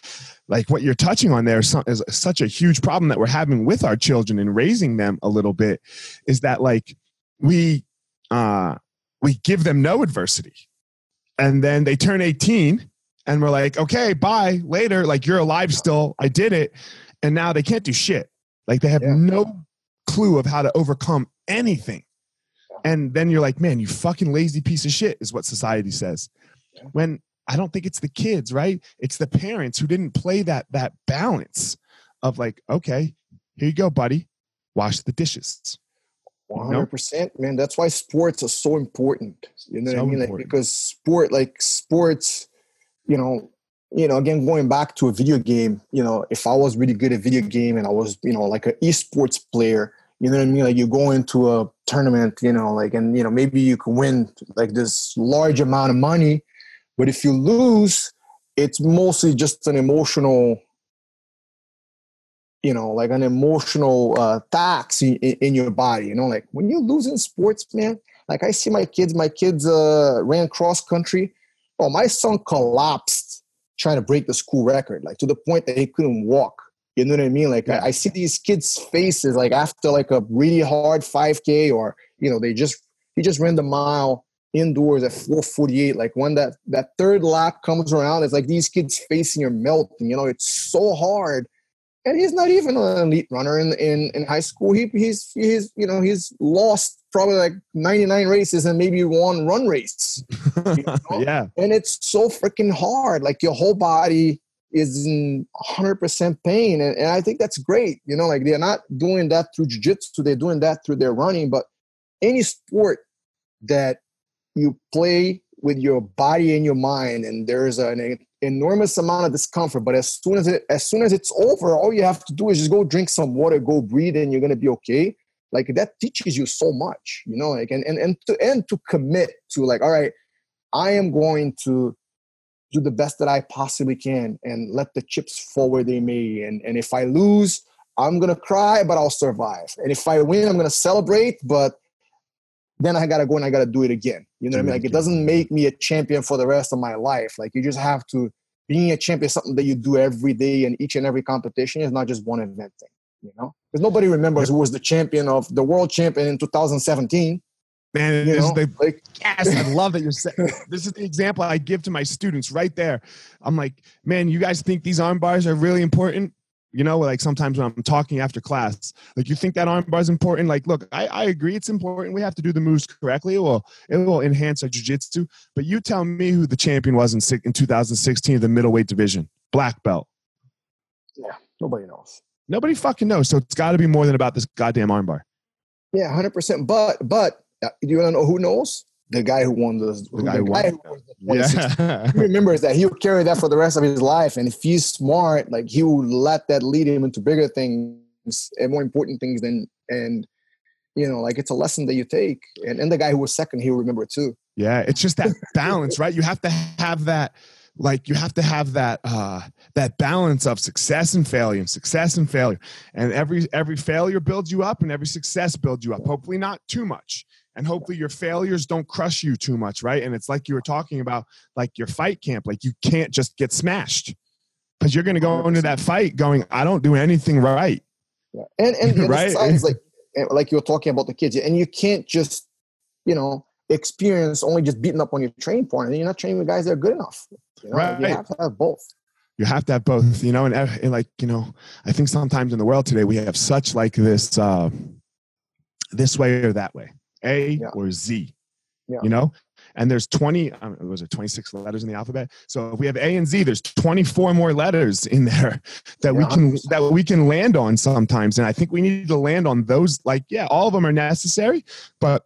like what you're touching on there is, is such a huge problem that we're having with our children and raising them a little bit is that like we uh we give them no adversity and then they turn 18 and we're like, okay, bye, later. Like you're alive still. I did it. And now they can't do shit. Like they have Yeah. no clue of how to overcome anything. And then you're like, man, you fucking lazy piece of shit, is what society says. When I don't think it's the kids, right? It's the parents who didn't play that that balance of like, okay, here you go, buddy. Wash the dishes. Hundred percent, man. That's why sports are so important. You know So what I mean? Like because sport, like sports, you know, you know, again going back to a video game, you know, if I was really good at video game and I was, you know, like an esports player, you know what I mean? Like you go into a tournament, you know, like and you know, maybe you can win like this large amount of money, but if you lose, it's mostly just an emotional you know, like an emotional uh, tax in, in your body. You know, like when you lose in sports, man. Like I see my kids. My kids uh, ran cross country. Oh, my son collapsed trying to break the school record, like to the point that he couldn't walk. You know what I mean? Like I, I see these kids' faces, like after like a really hard 5K, or you know, they just he just ran the mile indoors at 448. Like when that that third lap comes around, it's like these kids' facing are melting. You know, it's so hard and he's not even an elite runner in in, in high school. He he's he's you know he's lost probably like 99 races and maybe one run race. know? yeah. And it's so freaking hard. Like your whole body is in 100% pain. And, and I think that's great. You know, like they're not doing that through jiu-jitsu. They're doing that through their running. But any sport that you play with your body and your mind and there's an enormous amount of discomfort but as soon as it as soon as it's over all you have to do is just go drink some water go breathe and you're going to be okay. Like that teaches you so much you know like and and, and to and to commit to like all right i am going to do the best that i possibly can and let the chips fall where they may. And and if i lose i'm going to cry but i'll survive. And if i win i'm going to celebrate but then I gotta go and I gotta do it again. You know what I mean? Like it doesn't make me a champion for the rest of my life. Like you just have to being a champion is something that you do every day and each and every competition. is not just one event thing. You know, because nobody remembers who was the champion of the world champion in 2017. Man, You this is know, the like yes, I love that you're saying. This is the example I give to my students right there. I'm like, man, you guys think these arm bars are really important? You know, like sometimes when I'm talking after class, like you think that arm bar is important. Like, look, I, I agree it's important. We have to do the moves correctly. It will it will enhance our jujitsu. But you tell me who the champion was in six- in 2016 of the middleweight division, black belt. Yeah nobody knows. Nobody fucking knows. So it's got to be more than about this goddamn armbar. Yeah, hundred percent. But but uh, do you want to know who knows? The guy who won the, The guy who won. who was the Yeah. he remembers that he'll carry that for the rest of his life and if he's smart like he will let that lead him into bigger things and more important things than and you know like it's a lesson that you take and, and the guy who was second he'll remember too Yeah, it's just that balance, right? You have to have that like you have to have that uh that balance of success and failure and success and failure. And every every failure builds you up and every success builds you up. Hopefully not too much. And hopefully your failures don't crush you too much, right? And it's like you were talking about like your fight camp, like you can't just get smashed. Cuz you're going to go into that fight going I don't do anything right. yeah. and and, and Right. besides like like you were talking about the kids and you can't just you know experience only just beating up on your training partner you're not training with guys that are good enough you know Like, you have to have both you have to have both you know and, uh, and like you know i think sometimes in the world today we have such like this uh this way or that way a Yeah. or z Yeah. you know? And there's 20 um, was it 26 letters in the alphabet? So if we have a and z there's 24 more letters in there that we can that we can land on sometimes and i think we need to land on those like yeah all of them are necessary but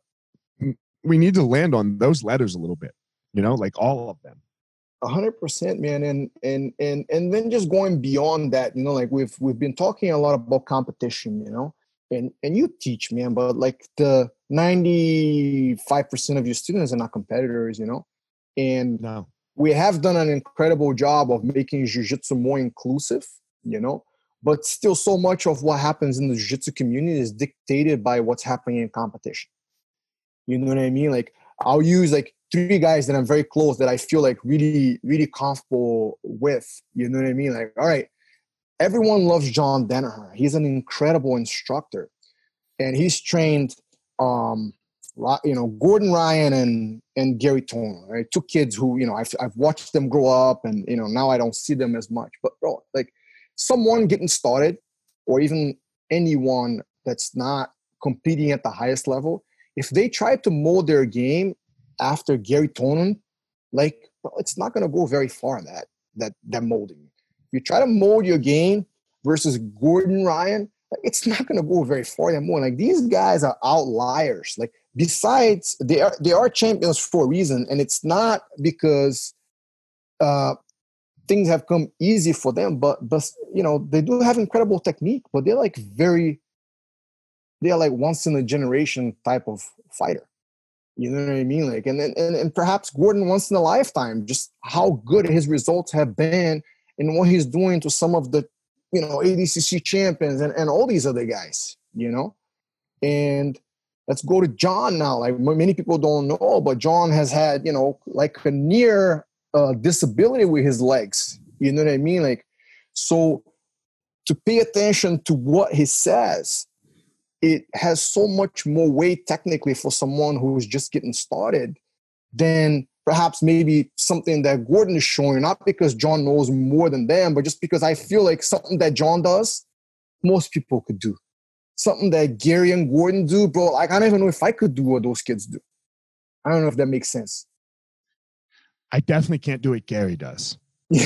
we need to land on those letters a little bit you know like all of them. A hundred percent, man, and and and and then just going beyond that, you know, like we've we've been talking a lot about competition, you know, and and you teach, man, but like the ninety five percent of your students are not competitors, you know, and no we have done an incredible job of making jiu-jitsu more inclusive, you know, but still so much of what happens in the jiu-jitsu community is dictated by what's happening in competition. You know what I mean? Like I'll use like three guys that I'm very close that I feel like really, really comfortable with. You know what I mean? Like, all right, everyone loves John Danaher. He's an incredible instructor. And he's trained um you know, Gordon Ryan and and Gary Tonon, right? Two kids who you know I've I've watched them grow up, and you know now I don't see them as much. But bro, like someone getting started, or even anyone that's not competing at the highest level, if they try to mold their game after Gary Tonon, like bro, it's not going to go very far. That that that molding. You try to mold your game versus Gordon Ryan, like, it's not going to go very far anymore. Like these guys are outliers. Like besides, they are they are champions for a reason, and it's not because uh, things have come easy for them. But but you know they do have incredible technique, but they're like very they are like once in a generation type of fighter. You know what I mean? Like, and, and and perhaps Gordon once in a lifetime, just how good his results have been and what he's doing to some of the, you know, ADCC champions and, and all these other guys, you know? And let's go to John now. Like many people don't know, but John has had, you know, like a near uh, disability with his legs. You know what I mean? Like, so to pay attention to what he says it has so much more weight technically for someone who's just getting started than perhaps maybe something that Gordon is showing, not because John knows more than them, but just because I feel like something that John does, most people could do. Something that Gary and Gordon do, bro. Like I don't even know if I could do what those kids do. I don't know if that makes sense. I definitely can't do what Gary does. you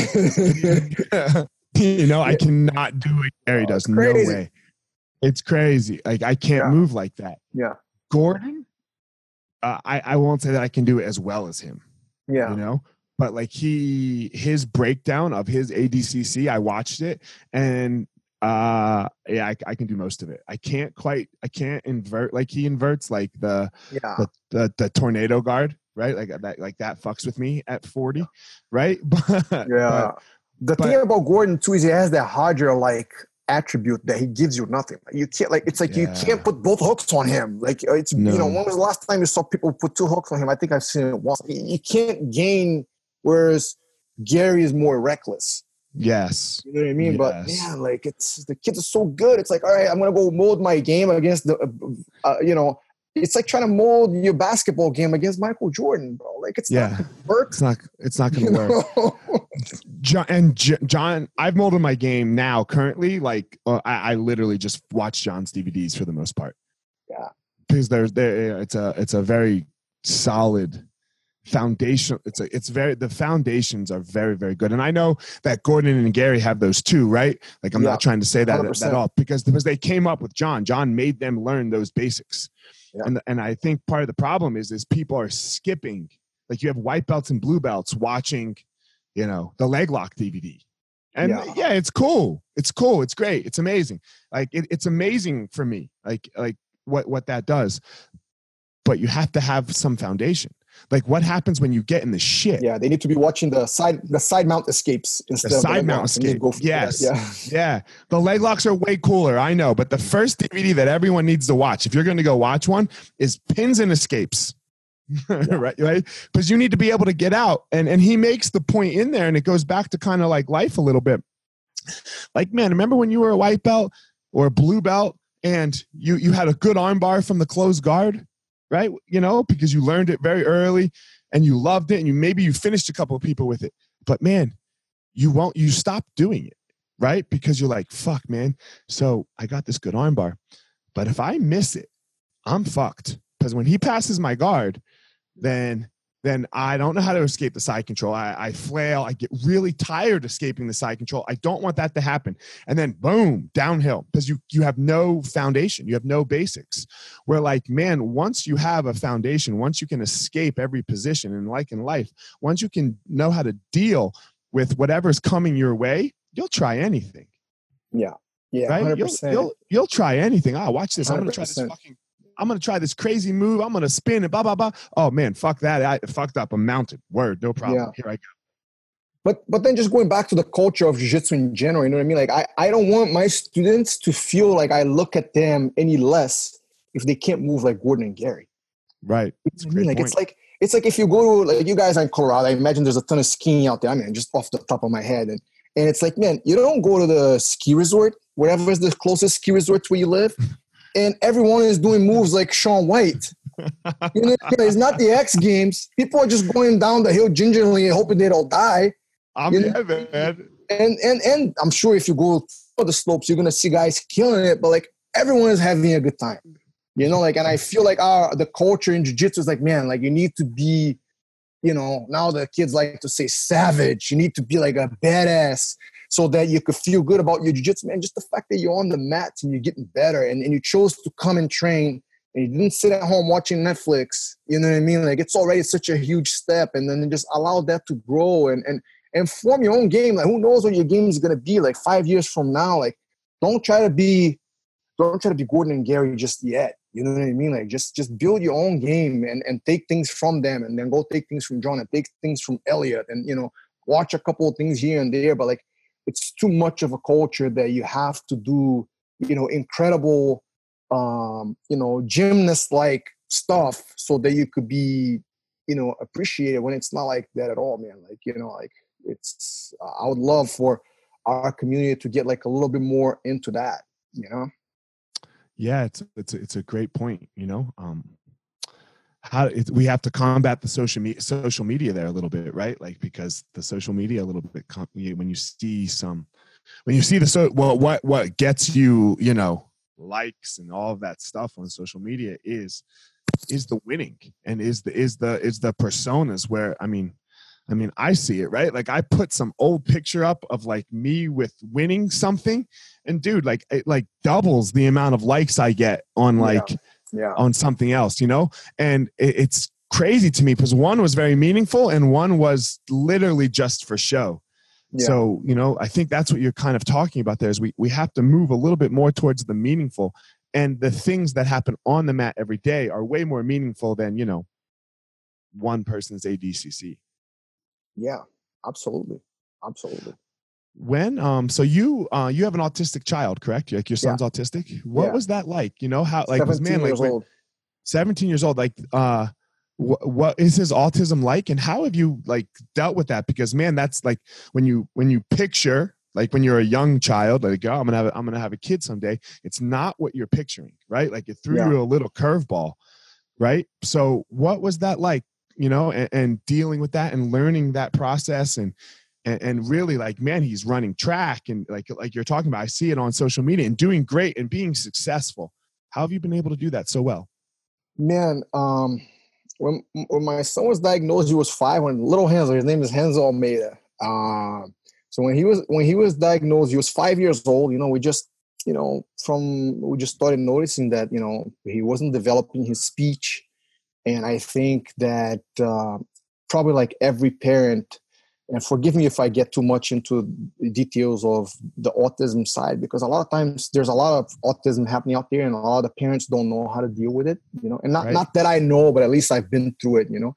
know, I cannot do what Gary oh, does. No way. It's crazy. Like I can't yeah. move like that. Yeah. Gordon, uh, I I won't say that I can do it as well as him. Yeah. You know, but like he his breakdown of his ADCC, I watched it and uh yeah I, I, can do most of it. I can't quite i can't invert like he inverts like the yeah. the, the, the tornado guard right? Like that like that fucks with me at 40 right? But yeah. but, the but, thing about gordon too is he has that harder like attribute that he gives you nothing. You can't like it's like yeah. you can't put both hooks on him. Like uh, it's no. you know when was the last time you saw people put two hooks on him? I think I've seen it once. You can't gain. Whereas Gary is more reckless. Yes. You know what I mean? Yes. But yeah, like it's the kids are so good. It's like all right, I'm gonna go mold my game against the uh, uh you know it's like trying to mold your basketball game against Michael Jordan, bro. Like it's yeah, not work. It's not. It's not to work. John and J- John, I've molded my game now. Currently, like uh, I, I, literally just watch John's DVDs for the most part. Yeah, because there's there. It's a it's a very solid foundation it's a it's very the foundations are very very good and i know that gordon and gary have those too right like i'm yeah, not trying to say that 100%. at all because because they came up with John. John made them learn those basics yeah. and and i think part of the problem is is people are skipping like you have white belts and blue belts watching you know the leg lock dvd and yeah. yeah, it's cool. It's cool. It's great. It's amazing. Like it, it's amazing for me like like what what that does. But you have to have some foundation like what happens when you get in the shit? Yeah, they need to be watching the side the side mount escapes instead the side of the mount escape. yes, yeah, yeah. The leg locks are way cooler, I know. But the first DVD that everyone needs to watch, if you're going to go watch one, is pins and escapes. right, right. Because you need to be able to get out, and and he makes the point in there, and it goes back to kind of like life a little bit. Like, man, remember when you were a white belt or a blue belt, and you you had a good armbar from the closed guard? Right? You know, because you learned it very early and you loved it and you maybe you finished a couple of people with it. But man, you won't you stop doing it, right? Because you're like, fuck, man. So I got this good armbar. But if I miss it, I'm fucked. Because when he passes my guard, then then I don't know how to escape the side control. I, I, flail. I get really tired escaping the side control. I don't want that to happen. And then boom, downhill because you you have no foundation. You have no basics. Where like, man, once you have a foundation, once you can escape every position and like in life, once you can know how to deal with whatever's coming your way, you'll try anything. Yeah. Yeah. Right? You'll, you'll, you'll try anything. Ah, watch this. i am gonna try this fucking I'm gonna try this crazy move. I'm gonna spin and blah blah blah. Oh man, fuck that. I fucked up. I'm mounted. Word, no problem. Yeah. Here I go. But but then just going back to the culture of jiu-jitsu in general, you know what I mean? Like I, I don't want my students to feel like I look at them any less if they can't move like Gordon and Gary. Right. It's I mean? Like point. it's like it's like if you go to like you guys are in Colorado, I imagine there's a ton of skiing out there. I mean, just off the top of my head. And and it's like, man, you don't go to the ski resort, wherever is the closest ski resort where you live, and everyone is doing moves like Shaun White. you know, it's not the X Games. People are just going down the hill gingerly and hoping they don't die. I'm You know? man. And and and I'm sure if you go for the slopes, you're gonna see guys killing it. But like everyone is having a good time. You know, like, and I feel like our the culture in jiu-jitsu is like, man, like you need to be, you know, now the kids like to say savage. You need to be like a badass so that you could feel good about your jiu-jitsu, man. Just the fact that you're on the mats and you're getting better and, and you chose to come and train and you didn't sit at home watching Netflix, you know what I mean? Like it's already such a huge step. And then just allow that to grow and and and form your own game. Like who knows what your game is gonna be like five years from now. Like don't try to be don't try to be Gordon and Gary just yet. You know what I mean? Like just just build your own game and, and take things from them and then go take things from John and take things from Elliot and you know, watch a couple of things here and there, but like it's too much of a culture that you have to do, you know, incredible um, you know, gymnast like stuff so that you could be, you know, appreciated when it's not like that at all, man. Like, you know, like it's I would love for our community to get like a little bit more into that, you know? Yeah, it's it's a, it's a great point. You know, um, how it, we have to combat the social media social media there a little bit, right? Like because the social media a little bit when you see some when you see the so well what what gets you you know likes and all of that stuff on social media is is the winning and is the is the is the personas where I mean I mean I see it right like I put some old picture up of like me with winning something and dude like it like doubles the amount of likes i get on like Yeah. On something else you know and it, it's crazy to me because one was very meaningful and one was literally just for show Yeah. so you know i think that's what you're kind of talking about there is we, we have to move a little bit more towards the meaningful and the things that happen on the mat every day are way more meaningful than you know one person's adcc yeah. Absolutely. Absolutely. When um so you uh you have an autistic child correct like your Yeah. son's autistic what Yeah. was that like you know how like 'cause, 17 man like years when- old. 17 years old like uh wh- what is his autism like and how have you like dealt with that because man that's like when you when you picture like when you're a young child like oh, i'm gonna have a, i'm gonna have a kid someday it's not what you're picturing right like it threw Yeah. you a little curveball right so what was that like you know and, and dealing with that and learning that process and and, and really like man he's running track and like like you're talking about i see it on social media and doing great and being successful how have you been able to do that so well Man, um, when, when my son was diagnosed, he was five. When little Hansel, his name is Hansel Almeida. Um, so when he was when he was diagnosed, he was five years old. You know, we just you know from we just started noticing that you know he wasn't developing his speech, and I think that uh, probably like every parent. And forgive me if I get too much into details of the autism side, because a lot of times there's a lot of autism happening out there, and a lot of parents don't know how to deal with it. You know, and not Right. not that I know, but at least I've been through it. You know,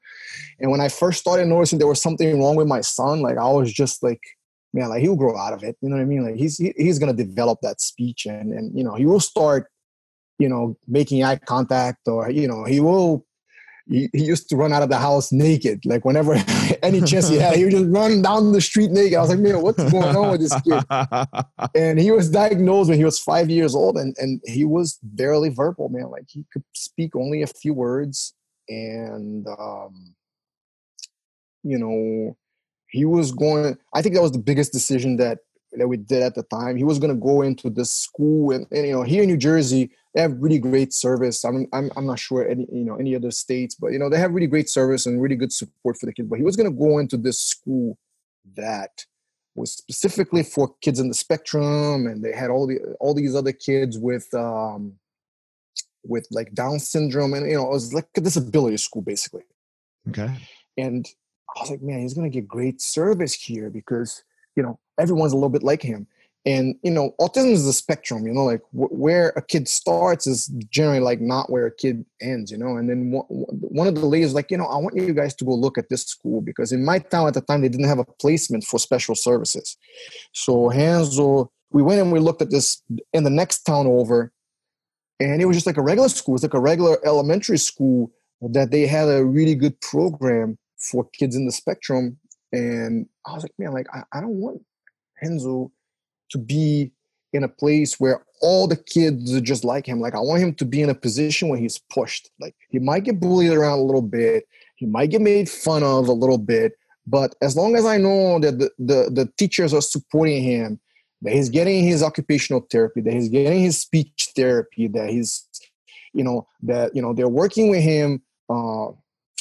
and when I first started noticing there was something wrong with my son, like I was just like, man, like he'll grow out of it. You know what I mean? Like he's he, he's gonna develop that speech, and and you know he will start, you know, making eye contact, or you know he will. He, he used to run out of the house naked. Like whenever any chance he had, he would just run down the street naked. I was like, man, what's going on with this kid? and he was diagnosed when he was five years old and, and he was barely verbal man like he could speak only a few words and um, you know he was going i think that was the biggest decision that that we did at the time he was going to go into this school and, and you know here in new jersey they have really great service. I'm, I'm i'm not sure any you know any other states but you know they have really great service and really good support for the kids. But he was going to go into this school that was specifically for kids in the spectrum and they had all the all these other kids with um with like down syndrome and you know it was like a disability school basically. Okay. And i was like man he's gonna get great service here because you know everyone's a little bit like him and you know autism is the spectrum you know like wh- where a kid starts is generally like not where a kid ends you know? And then one, one of the ladies like you know i want you guys to go look at this school because in my town at the time they didn't have a placement for special services. So Hansel, we went and we looked at this in the next town over and it was just like a regular school. It's like a regular elementary school that they had a really good program for kids in the spectrum. And i was like man like i, I don't want Henzo to be in a place where all the kids are just like him. Like I want him to be in a position where he's pushed. Like he might get bullied around a little bit, he might get made fun of a little bit, but as long as I know that the, the, the teachers are supporting him, that he's getting his occupational therapy, that he's getting his speech therapy, that he's, you know, that you know they're working with him uh,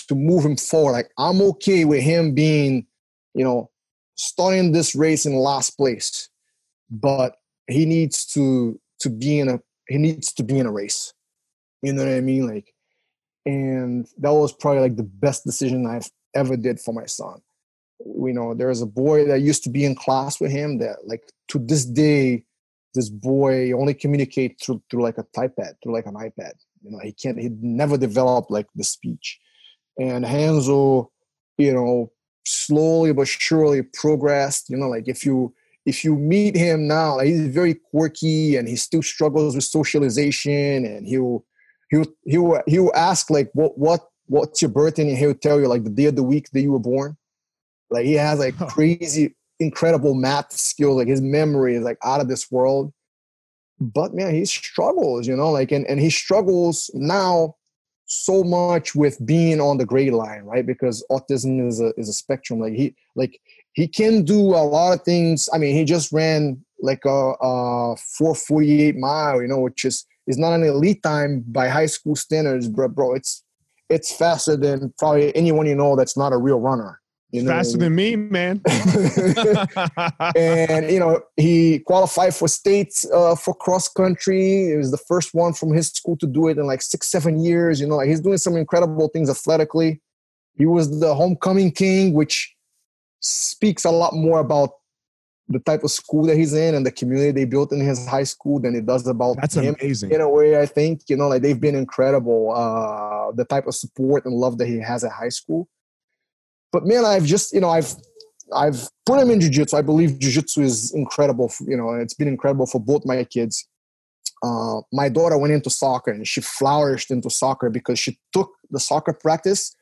to move him forward. Like I'm okay with him being, you know, starting this race in last place, but he needs to to be in a he needs to be in a race. You know what I mean? Like, and that was probably like the best decision I've ever did for my son. You know, there is a boy that used to be in class with him that like to this day, this boy only communicate through through like a iPad, through like an iPad. You know, he can't he never developed like the speech. And Hanzo, you know, slowly but surely progressed. You know, like if you if you meet him now, like he's very quirky and he still struggles with socialization and he'll he'll he'll he'll ask like what what what's your birthday and he'll tell you like the day of the week that you were born. Like he has like crazy incredible math skills, like his memory is like out of this world. But man, he struggles, you know, like and, and he struggles now so much with being on the gray line, right? Because autism is a is a spectrum. Like he like he can do a lot of things. I mean, he just ran like a, a 448 mile, you know, which is is not an elite time by high school standards, bro. Bro, it's it's faster than probably anyone you know that's not a real runner. You know? Faster than me, man. and you know, he qualified for states uh, for cross country. He was the first one from his school to do it in like six, seven years. You know, like he's doing some incredible things athletically. He was the homecoming king, which speaks a lot more about the type of school that he's in and the community they built in his high school than it does about that's him. amazing. in a way i think you know like they've been incredible uh the type of support and love that he has at high school. But man i've just you know i've i've put him in jiu-jitsu. I believe jiu-jitsu is incredible for, you know it's been incredible for both my kids. Uh, my daughter went into soccer and she flourished into soccer because she took the soccer practice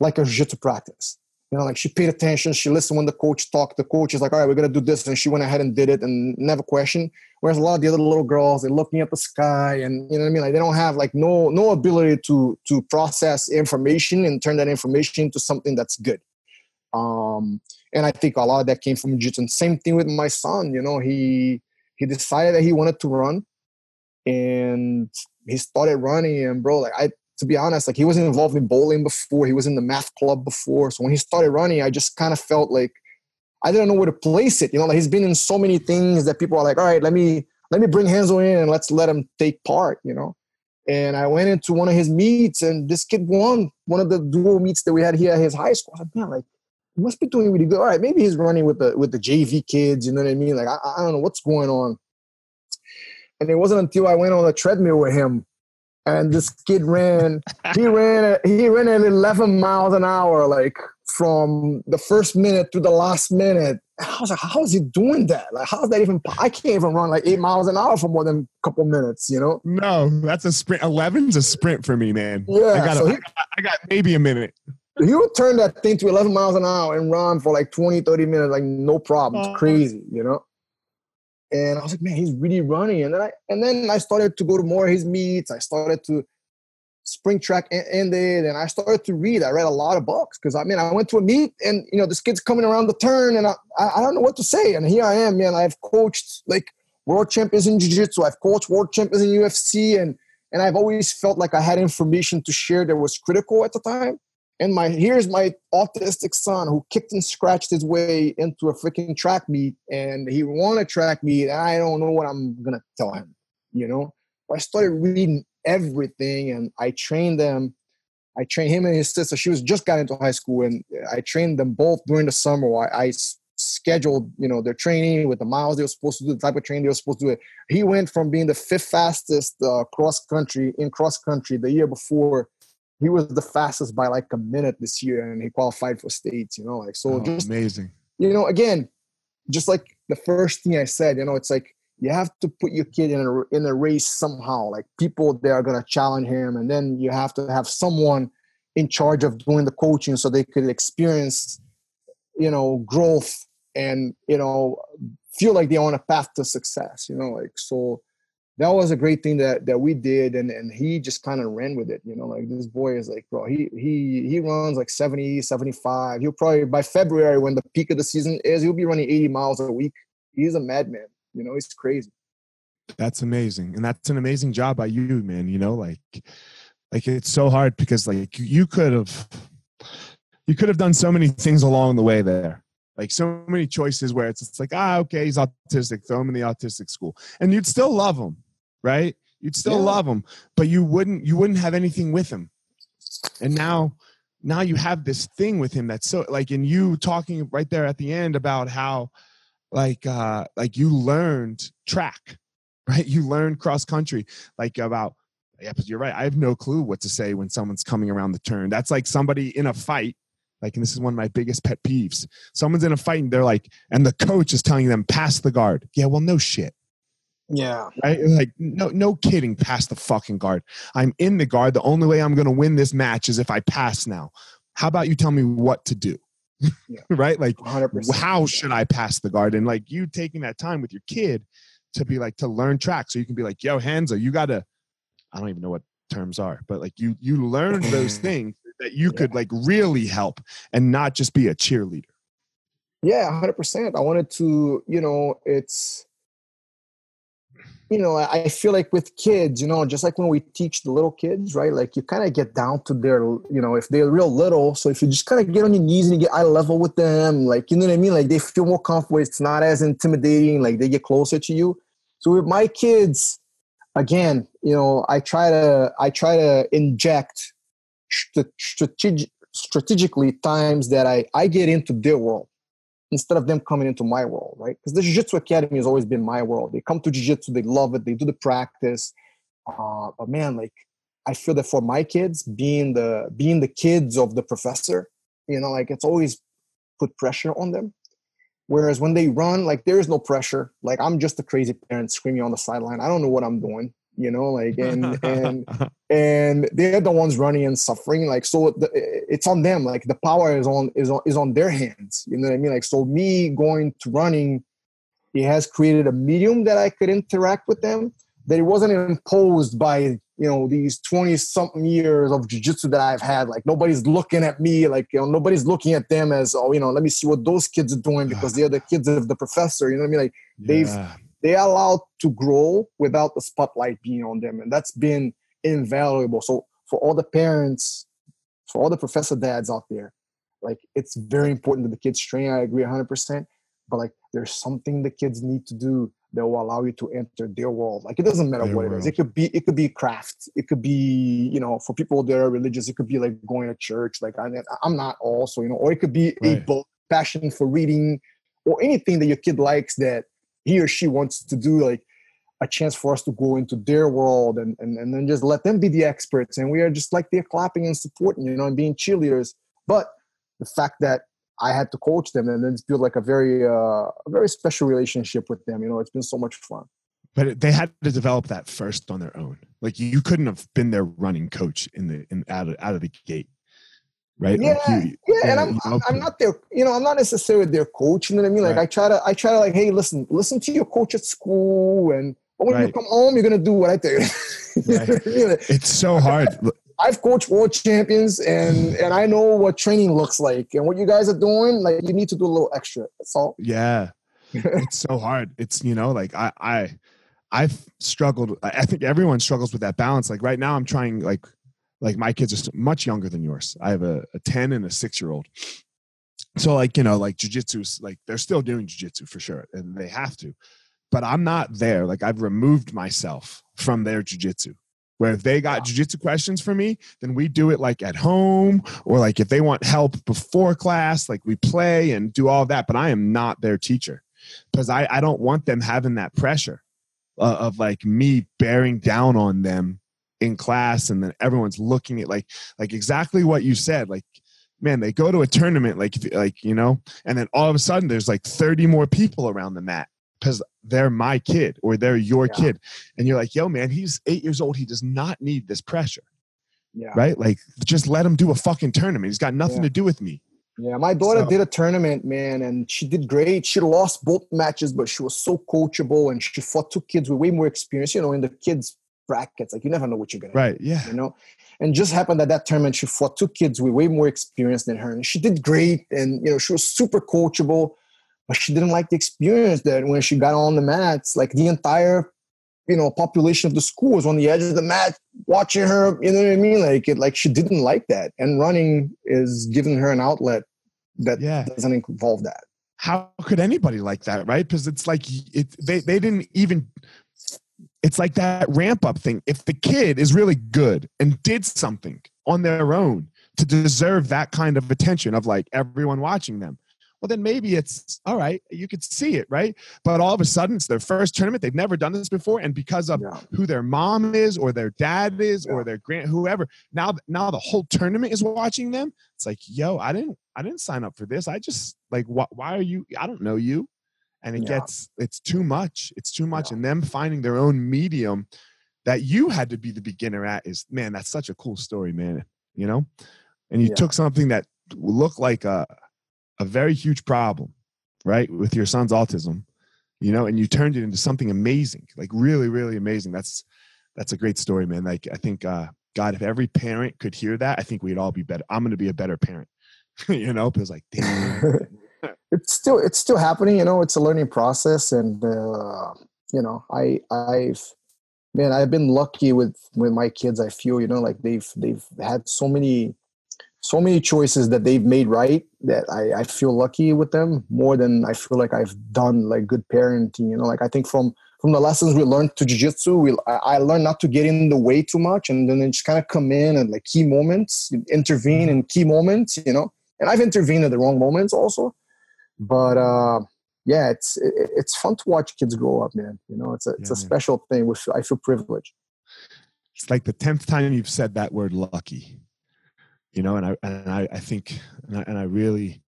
like a jiu-jitsu practice you know, like she paid attention, she listened when the coach talked. The coach is like, all right, we're gonna do this, and she went ahead and did it and never questioned. Whereas a lot of the other little girls, they're looking at the sky, and you know what I mean. Like they don't have like no no ability to to process information and turn that information into something that's good. Um, and I think a lot of that came from jiu-jitsu. Same thing with my son. You know, he he decided that he wanted to run, and he started running. And bro, like I to be honest, like he wasn't involved in bowling before. He was in the math club before. So when he started running, I just kind of felt like I didn't know where to place it. You know, like he's been in so many things that people are like, all right, let me let me bring Hanzo in and let's let him take part. You know. And I went into one of his meets, and this kid won one of the dual meets that we had here at his high school. I was like, man, like he must be doing really good. All right, maybe he's running with the with the JV kids. You know what I mean? Like I, I don't know what's going on. And it wasn't until I went on a treadmill with him and this kid ran he ran he ran at 11 miles an hour like from the first minute to the last minute. I was like how is he doing that? Like how's that even i can't even run like eight miles an hour for more than a couple minutes you know? No that's a sprint. 11's a sprint for me man. Yeah i got, so he, I got maybe a minute. he would turn that thing to 11 miles an hour and run for like 20 30 minutes like no problem it's crazy you know and I was like, man, he's really running. And then I and then I started to go to more of his meets. I started to spring track ended, and I started to read. I read a lot of books because I mean, I went to a meet, and you know, this kid's coming around the turn, and I I don't know what to say. And here I am, man. I've coached like world champions in jiu-jitsu. I've coached world champions in UFC, and and I've always felt like I had information to share that was critical at the time and my here's my autistic son who kicked and scratched his way into a freaking track meet and he won a track meet and i don't know what i'm gonna tell him you know? I started reading everything and i trained them. I trained him and his sister. She was just got into high school and i trained them both during the summer i, I scheduled you know their training with the miles they were supposed to do the type of training they were supposed to do. He went from being the fifth fastest uh, cross country in cross country the year before he was the fastest by like a minute this year and he qualified for states you know like so oh, just amazing. you know again just like the first thing i said you know it's like you have to put your kid in a in a race somehow like people they are going to challenge him and then you have to have someone in charge of doing the coaching so they could experience you know growth and you know feel like they're on a path to success you know like so that was a great thing that that we did and and he just kind of ran with it you know like this boy is like bro he he he runs like 70 75 he'll probably by february when the peak of the season is he'll be running 80 miles a week. He's a madman you know he's crazy. That's amazing and that's an amazing job by you man you know like like it's so hard because like you could have you could have done so many things along the way there. Like so many choices where it's, it's like ah okay he's autistic throw him in the autistic school. And you'd still love him right? You'd still yeah. love him, but you wouldn't you wouldn't have anything with him. And now now you have this thing with him that's so like in you talking right there at the end about how like uh like you learned track, right? You learned cross country like about yeah, but you're right. I have no clue what to say when someone's coming around the turn. That's like somebody in a fight like, and this is one of my biggest pet peeves. Someone's in a fight and they're like, and the coach is telling them, pass the guard. Yeah, well, no shit. Yeah. Right? Like, no, no kidding, pass the fucking guard. I'm in the guard. The only way I'm gonna win this match is if I pass now. How about you tell me what to do? Yeah. right? Like 100%. how should I pass the guard? And like you taking that time with your kid to be like to learn track. So you can be like, yo, Hansa, you gotta, I don't even know what terms are, but like you you learn those things that you yeah. could like really help and not just be a cheerleader. Yeah, 100%. I wanted to, you know, it's you know, I feel like with kids, you know, just like when we teach the little kids, right? Like you kind of get down to their, you know, if they're real little. So if you just kind of get on your knees and you get eye level with them, like, you know what I mean? Like they feel more comfortable. It's not as intimidating. Like they get closer to you. So with my kids, again, you know, I try to, I try to inject strategic, strategically times that I, I get into their world instead of them coming into my world, right? Because the Jiu-Jitsu Academy has always been my world. They come to Jiu-Jitsu, they love it, they do the practice. Uh, but man, like I feel that for my kids, being the being the kids of the professor, you know, like it's always put pressure on them. Whereas when they run, like there is no pressure. Like I'm just a crazy parent screaming on the sideline. I don't know what I'm doing you know like and and and they're the ones running and suffering like so the, it's on them like the power is on is on is on their hands you know what i mean like so me going to running it has created a medium that i could interact with them that it wasn't imposed by you know these 20 something years of jiu-jitsu that i've had like nobody's looking at me like you know nobody's looking at them as oh you know let me see what those kids are doing because they're the kids of the professor you know what i mean like yeah. they've they are allowed to grow without the spotlight being on them and that's been invaluable. So for all the parents for all the professor dads out there like it's very important that the kids train. I agree 100% but like there's something the kids need to do that will allow you to enter their world. Like it doesn't matter their what world. it is. it could be it could be craft it could be you know for people that are religious it could be like going to church. Like I, i'm not also you know or it could be right. a book passion for reading or anything that your kid likes that he or she wants to do like a chance for us to go into their world and, and, and then just let them be the experts. And we are just like they're clapping and supporting you know and being cheerleaders. But the fact that i had to coach them and then build like a very uh, a very special relationship with them you know it's been so much fun. But they had to develop that first on their own. Like you couldn't have been their running coach in the in out of, out of the gate right? Yeah, like you, yeah, and I'm you I'm not their you know I'm not necessarily their coach. You know what I mean? Like right. I try to I try to like hey listen listen to your coach at school and but when right. you come home you're gonna do what I tell you. right. it's so hard. I've coached world champions and and I know what training looks like and what you guys are doing. Like you need to do a little extra. That's all. Yeah, it's so hard. It's you know like I I. I've struggled. I think everyone struggles with that balance. Like right now, I'm trying like like my kids are much younger than yours. I have a, a 10 and a six year old. So like, you know, like jujitsu, like they're still doing jujitsu for sure. And they have to, but I'm not there. Like I've removed myself from their jujitsu where if they got jujitsu questions for me, then we do it like at home or like if they want help before class, like we play and do all that. But I am not their teacher because I, I don't want them having that pressure uh, of like me bearing down on them in class and then everyone's looking at like like exactly what you said like man they go to a tournament like like you know and then all of a sudden there's like 30 more people around the mat because they're my kid or they're your yeah. kid and you're like yo man he's eight years old he does not need this pressure yeah. right like just let him do a fucking tournament he's got nothing yeah. to do with me Yeah, my daughter So- did a tournament, man, and she did great. She lost both matches, but she was so coachable, and she fought two kids with way more experience. You know, in the kids brackets, like you never know what you're gonna do, Right. Yeah. you know. And just happened that that tournament she fought two kids with way more experience than her, and she did great. And you know, she was super coachable, but she didn't like the experience that when she got on the mats, like the entire you know population of the school was on the edge of the mat watching her you know what i mean like it like she didn't like that and running is giving her an outlet that Yeah. doesn't involve that how could anybody like that right because it's like it they, they didn't even it's like that ramp up thing. If the kid is really good and did something on their own to deserve that kind of attention of like everyone watching them well then maybe it's all right you could see it right? But all of a sudden it's their first tournament. They've never done this before. And because of yeah. who their mom is or their dad is Yeah. or their grand whoever now now the whole tournament is watching them. It's like yo i didn't i didn't sign up for this. I just like wh- why are you i don't know you and it Yeah. gets it's too much it's too much Yeah. and them finding their own medium that you had to be the beginner at is man that's such a cool story man you know and you Yeah. took something that looked like a a very huge problem right with your son's autism you know and you turned it into something amazing like really really amazing that's that's a great story man like i think uh god if every parent could hear that i think we'd all be better i'm gonna be a better parent you know because like damn it's still it's still happening you know it's a learning process and uh you know i i've man i've been lucky with with my kids i feel you know like they've they've had so many so many choices that they've made right that i i feel lucky with them more than i feel like i've done like good parenting you know like i think from from the lessons we learned to jiu-jitsu we I, I learned not to get in the way too much and then just kind of come in and like key moments intervene in key moments you know and i've intervened at the wrong moments also but uh yeah it's it, it's fun to watch kids grow up man. You know it's a it's Yeah, a man. special thing which i feel privileged. It's like the tenth time you've said that word lucky. You know and i and i, I think and I, and I really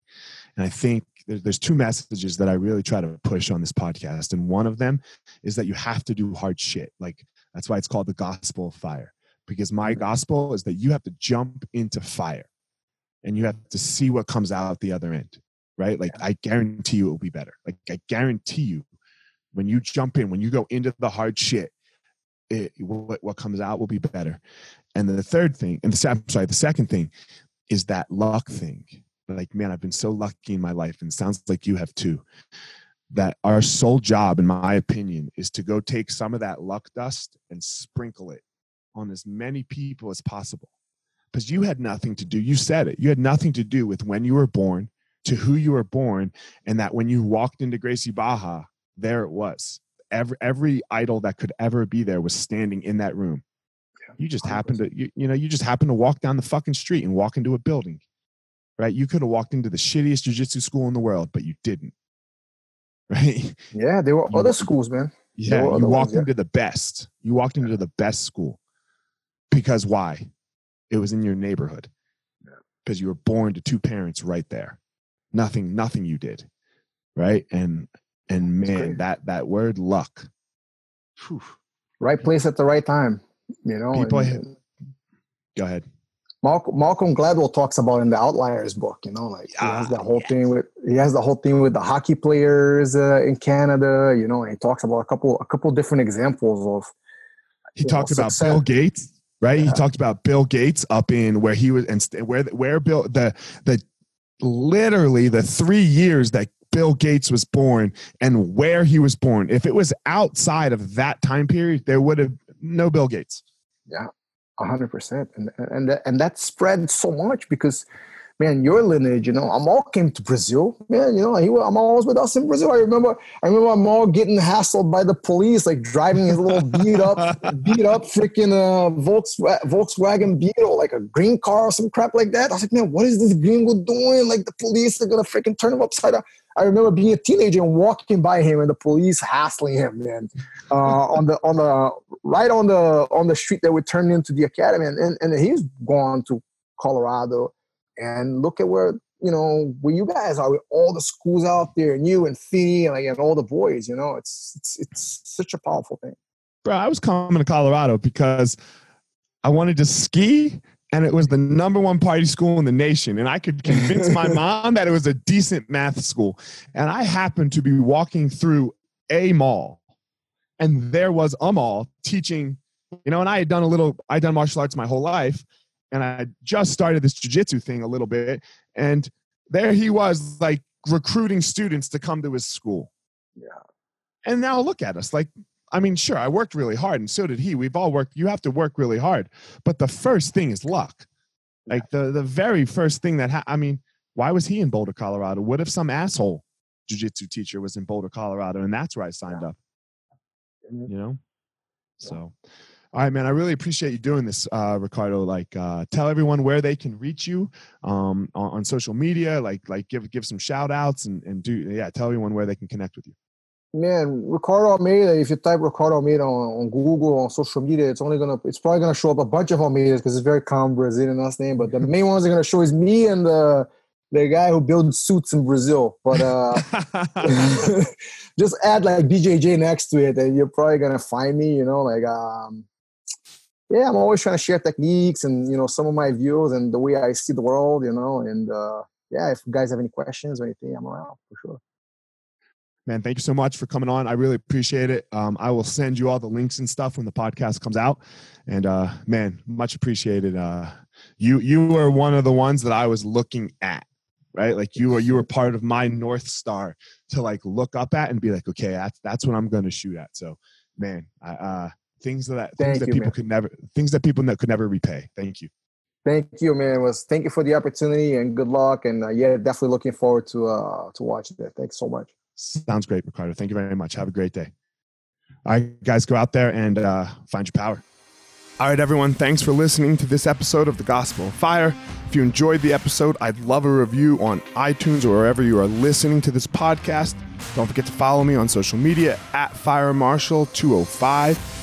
and i think there- there's two messages that i really try to push on this podcast and one of them is that you have to do hard shit. Like that's why it's called the gospel of fire. Because my Mhm. gospel is that you have to jump into fire and you have to see what comes out the other end right like i guarantee you it will be better like i guarantee you when you jump in when you go into the hard shit it, what, what comes out will be better. And then the third thing, and the I'm sorry, the second thing is that luck thing. Like, man, I've been so lucky in my life, and it sounds like you have too. That our sole job, in my opinion, is to go take some of that luck dust and sprinkle it on as many people as possible. Because you had nothing to do, you said it, you had nothing to do with when you were born, to who you were born, and that when you walked into Gracie Barra, there it was every every idol that could ever be there was standing in that room. You just happened to you, you know you just happened to walk down the fucking street and walk into a building, right? You could have walked into the shittiest jujitsu school in the world, but you didn't, right? yeah there were You- other schools man Yeah, you walked ones, yeah. into the best. You walked into the best school because why? It was in your neighborhood. Because you were born to two parents right there. Nothing, nothing you did, right? And and man, that that word luck. Whew. right place at the right time you know People and- Go ahead. Malcolm, Malcolm Gladwell talks about in the Outliers book, you know, like he has Ah, that whole yes. thing with he has the whole thing with the hockey players uh, in Canada, you know, and he talks about a couple a couple different examples of He you know, about success. Bill Gates, right? He talked about Bill Gates up in where he was and where where Bill the the literally the three years that Bill Gates was born and where he was born. If it was outside of that time period, there would have no Bill Gates. A hundred percent, and and and that spread so much because, man, your lineage, you know, Amal came to Brazil, man. You know, he Amal was with us in Brazil. I remember, I remember Amal getting hassled by the police, like driving his little beat up, beat up freaking uh, Volkswagen, Volkswagen Beetle, like a green car or some crap like that. I was like, man, what is this gringo doing? Like the police are gonna freaking turn him upside down. I remember being a teenager and walking by him and the police hassling him, man, uh, on the on the right on the on the street that we turned into the academy, and and, and he's gone to Colorado, and look at where you know where you guys are with all the schools out there, and you and Feeney and, like, and all the boys. You know, it's it's it's such a powerful thing. Bro, I was coming to Colorado because I wanted to ski and it was the number one party school in the nation. And I could convince my mom that it was a decent math school. And I happened to be walking through a mall, and there was Amal teaching, you know, and I had done a little, I had done martial arts my whole life, and I just started this jujitsu thing a little bit. And there he was, like recruiting students to come to his school. Yeah. And now look at us, like I mean, sure, I worked really hard, and so did he. We've all worked. You have to work really hard, but the first thing is luck. Like the the very first thing that ha- I mean, why was he in Boulder, Colorado? What if some asshole jujitsu teacher was in Boulder, Colorado, and that's where I signed Yeah. up? You know. Yeah. So, all right, man. I really appreciate you doing this, uh, Ricardo. Like, uh, tell everyone where they can reach you um, on, on social media. Like, like give give some shout outs and and do yeah. Tell everyone where they can connect with you. Man, Ricardo Almeida. If you type Ricardo Almeida on, on Google on social media, it's only gonna it's probably gonna show up a bunch of Almeidas because it's very common Brazilian last name. But the main ones are gonna show is me and the the guy who builds suits in Brazil. But uh, just add like BJJ next to it, and you're probably gonna find me. You know, like um, yeah, I'm always trying to share techniques and you know some of my views and the way I see the world. You know, and uh, yeah, if you guys have any questions or anything, I'm around for sure. Man, thank you so much for coming on. I really appreciate it. Um, I will send you all the links and stuff when the podcast comes out. And uh, man, much appreciated. Uh, you you were one of the ones that I was looking at, right? Like you were you were part of my north star to like look up at and be like, okay, that's that's what I'm going to shoot at. So, man, I, uh, things that things Thank that people man. could never things that people that could never repay. Thank you. Thank you, man. It was thank you for the opportunity and good luck. And uh, yeah, definitely looking forward to uh to watching that. Thanks so much. Sounds great, Ricardo. Thank you very much. Have a great day. All right, guys, go out there and uh, find your power. All right, everyone. Thanks for listening to this episode of The Gospel of Fire. If you enjoyed the episode, I'd love a review on iTunes or wherever you are listening to this podcast. Don't forget to follow me on social media at FireMarshal205.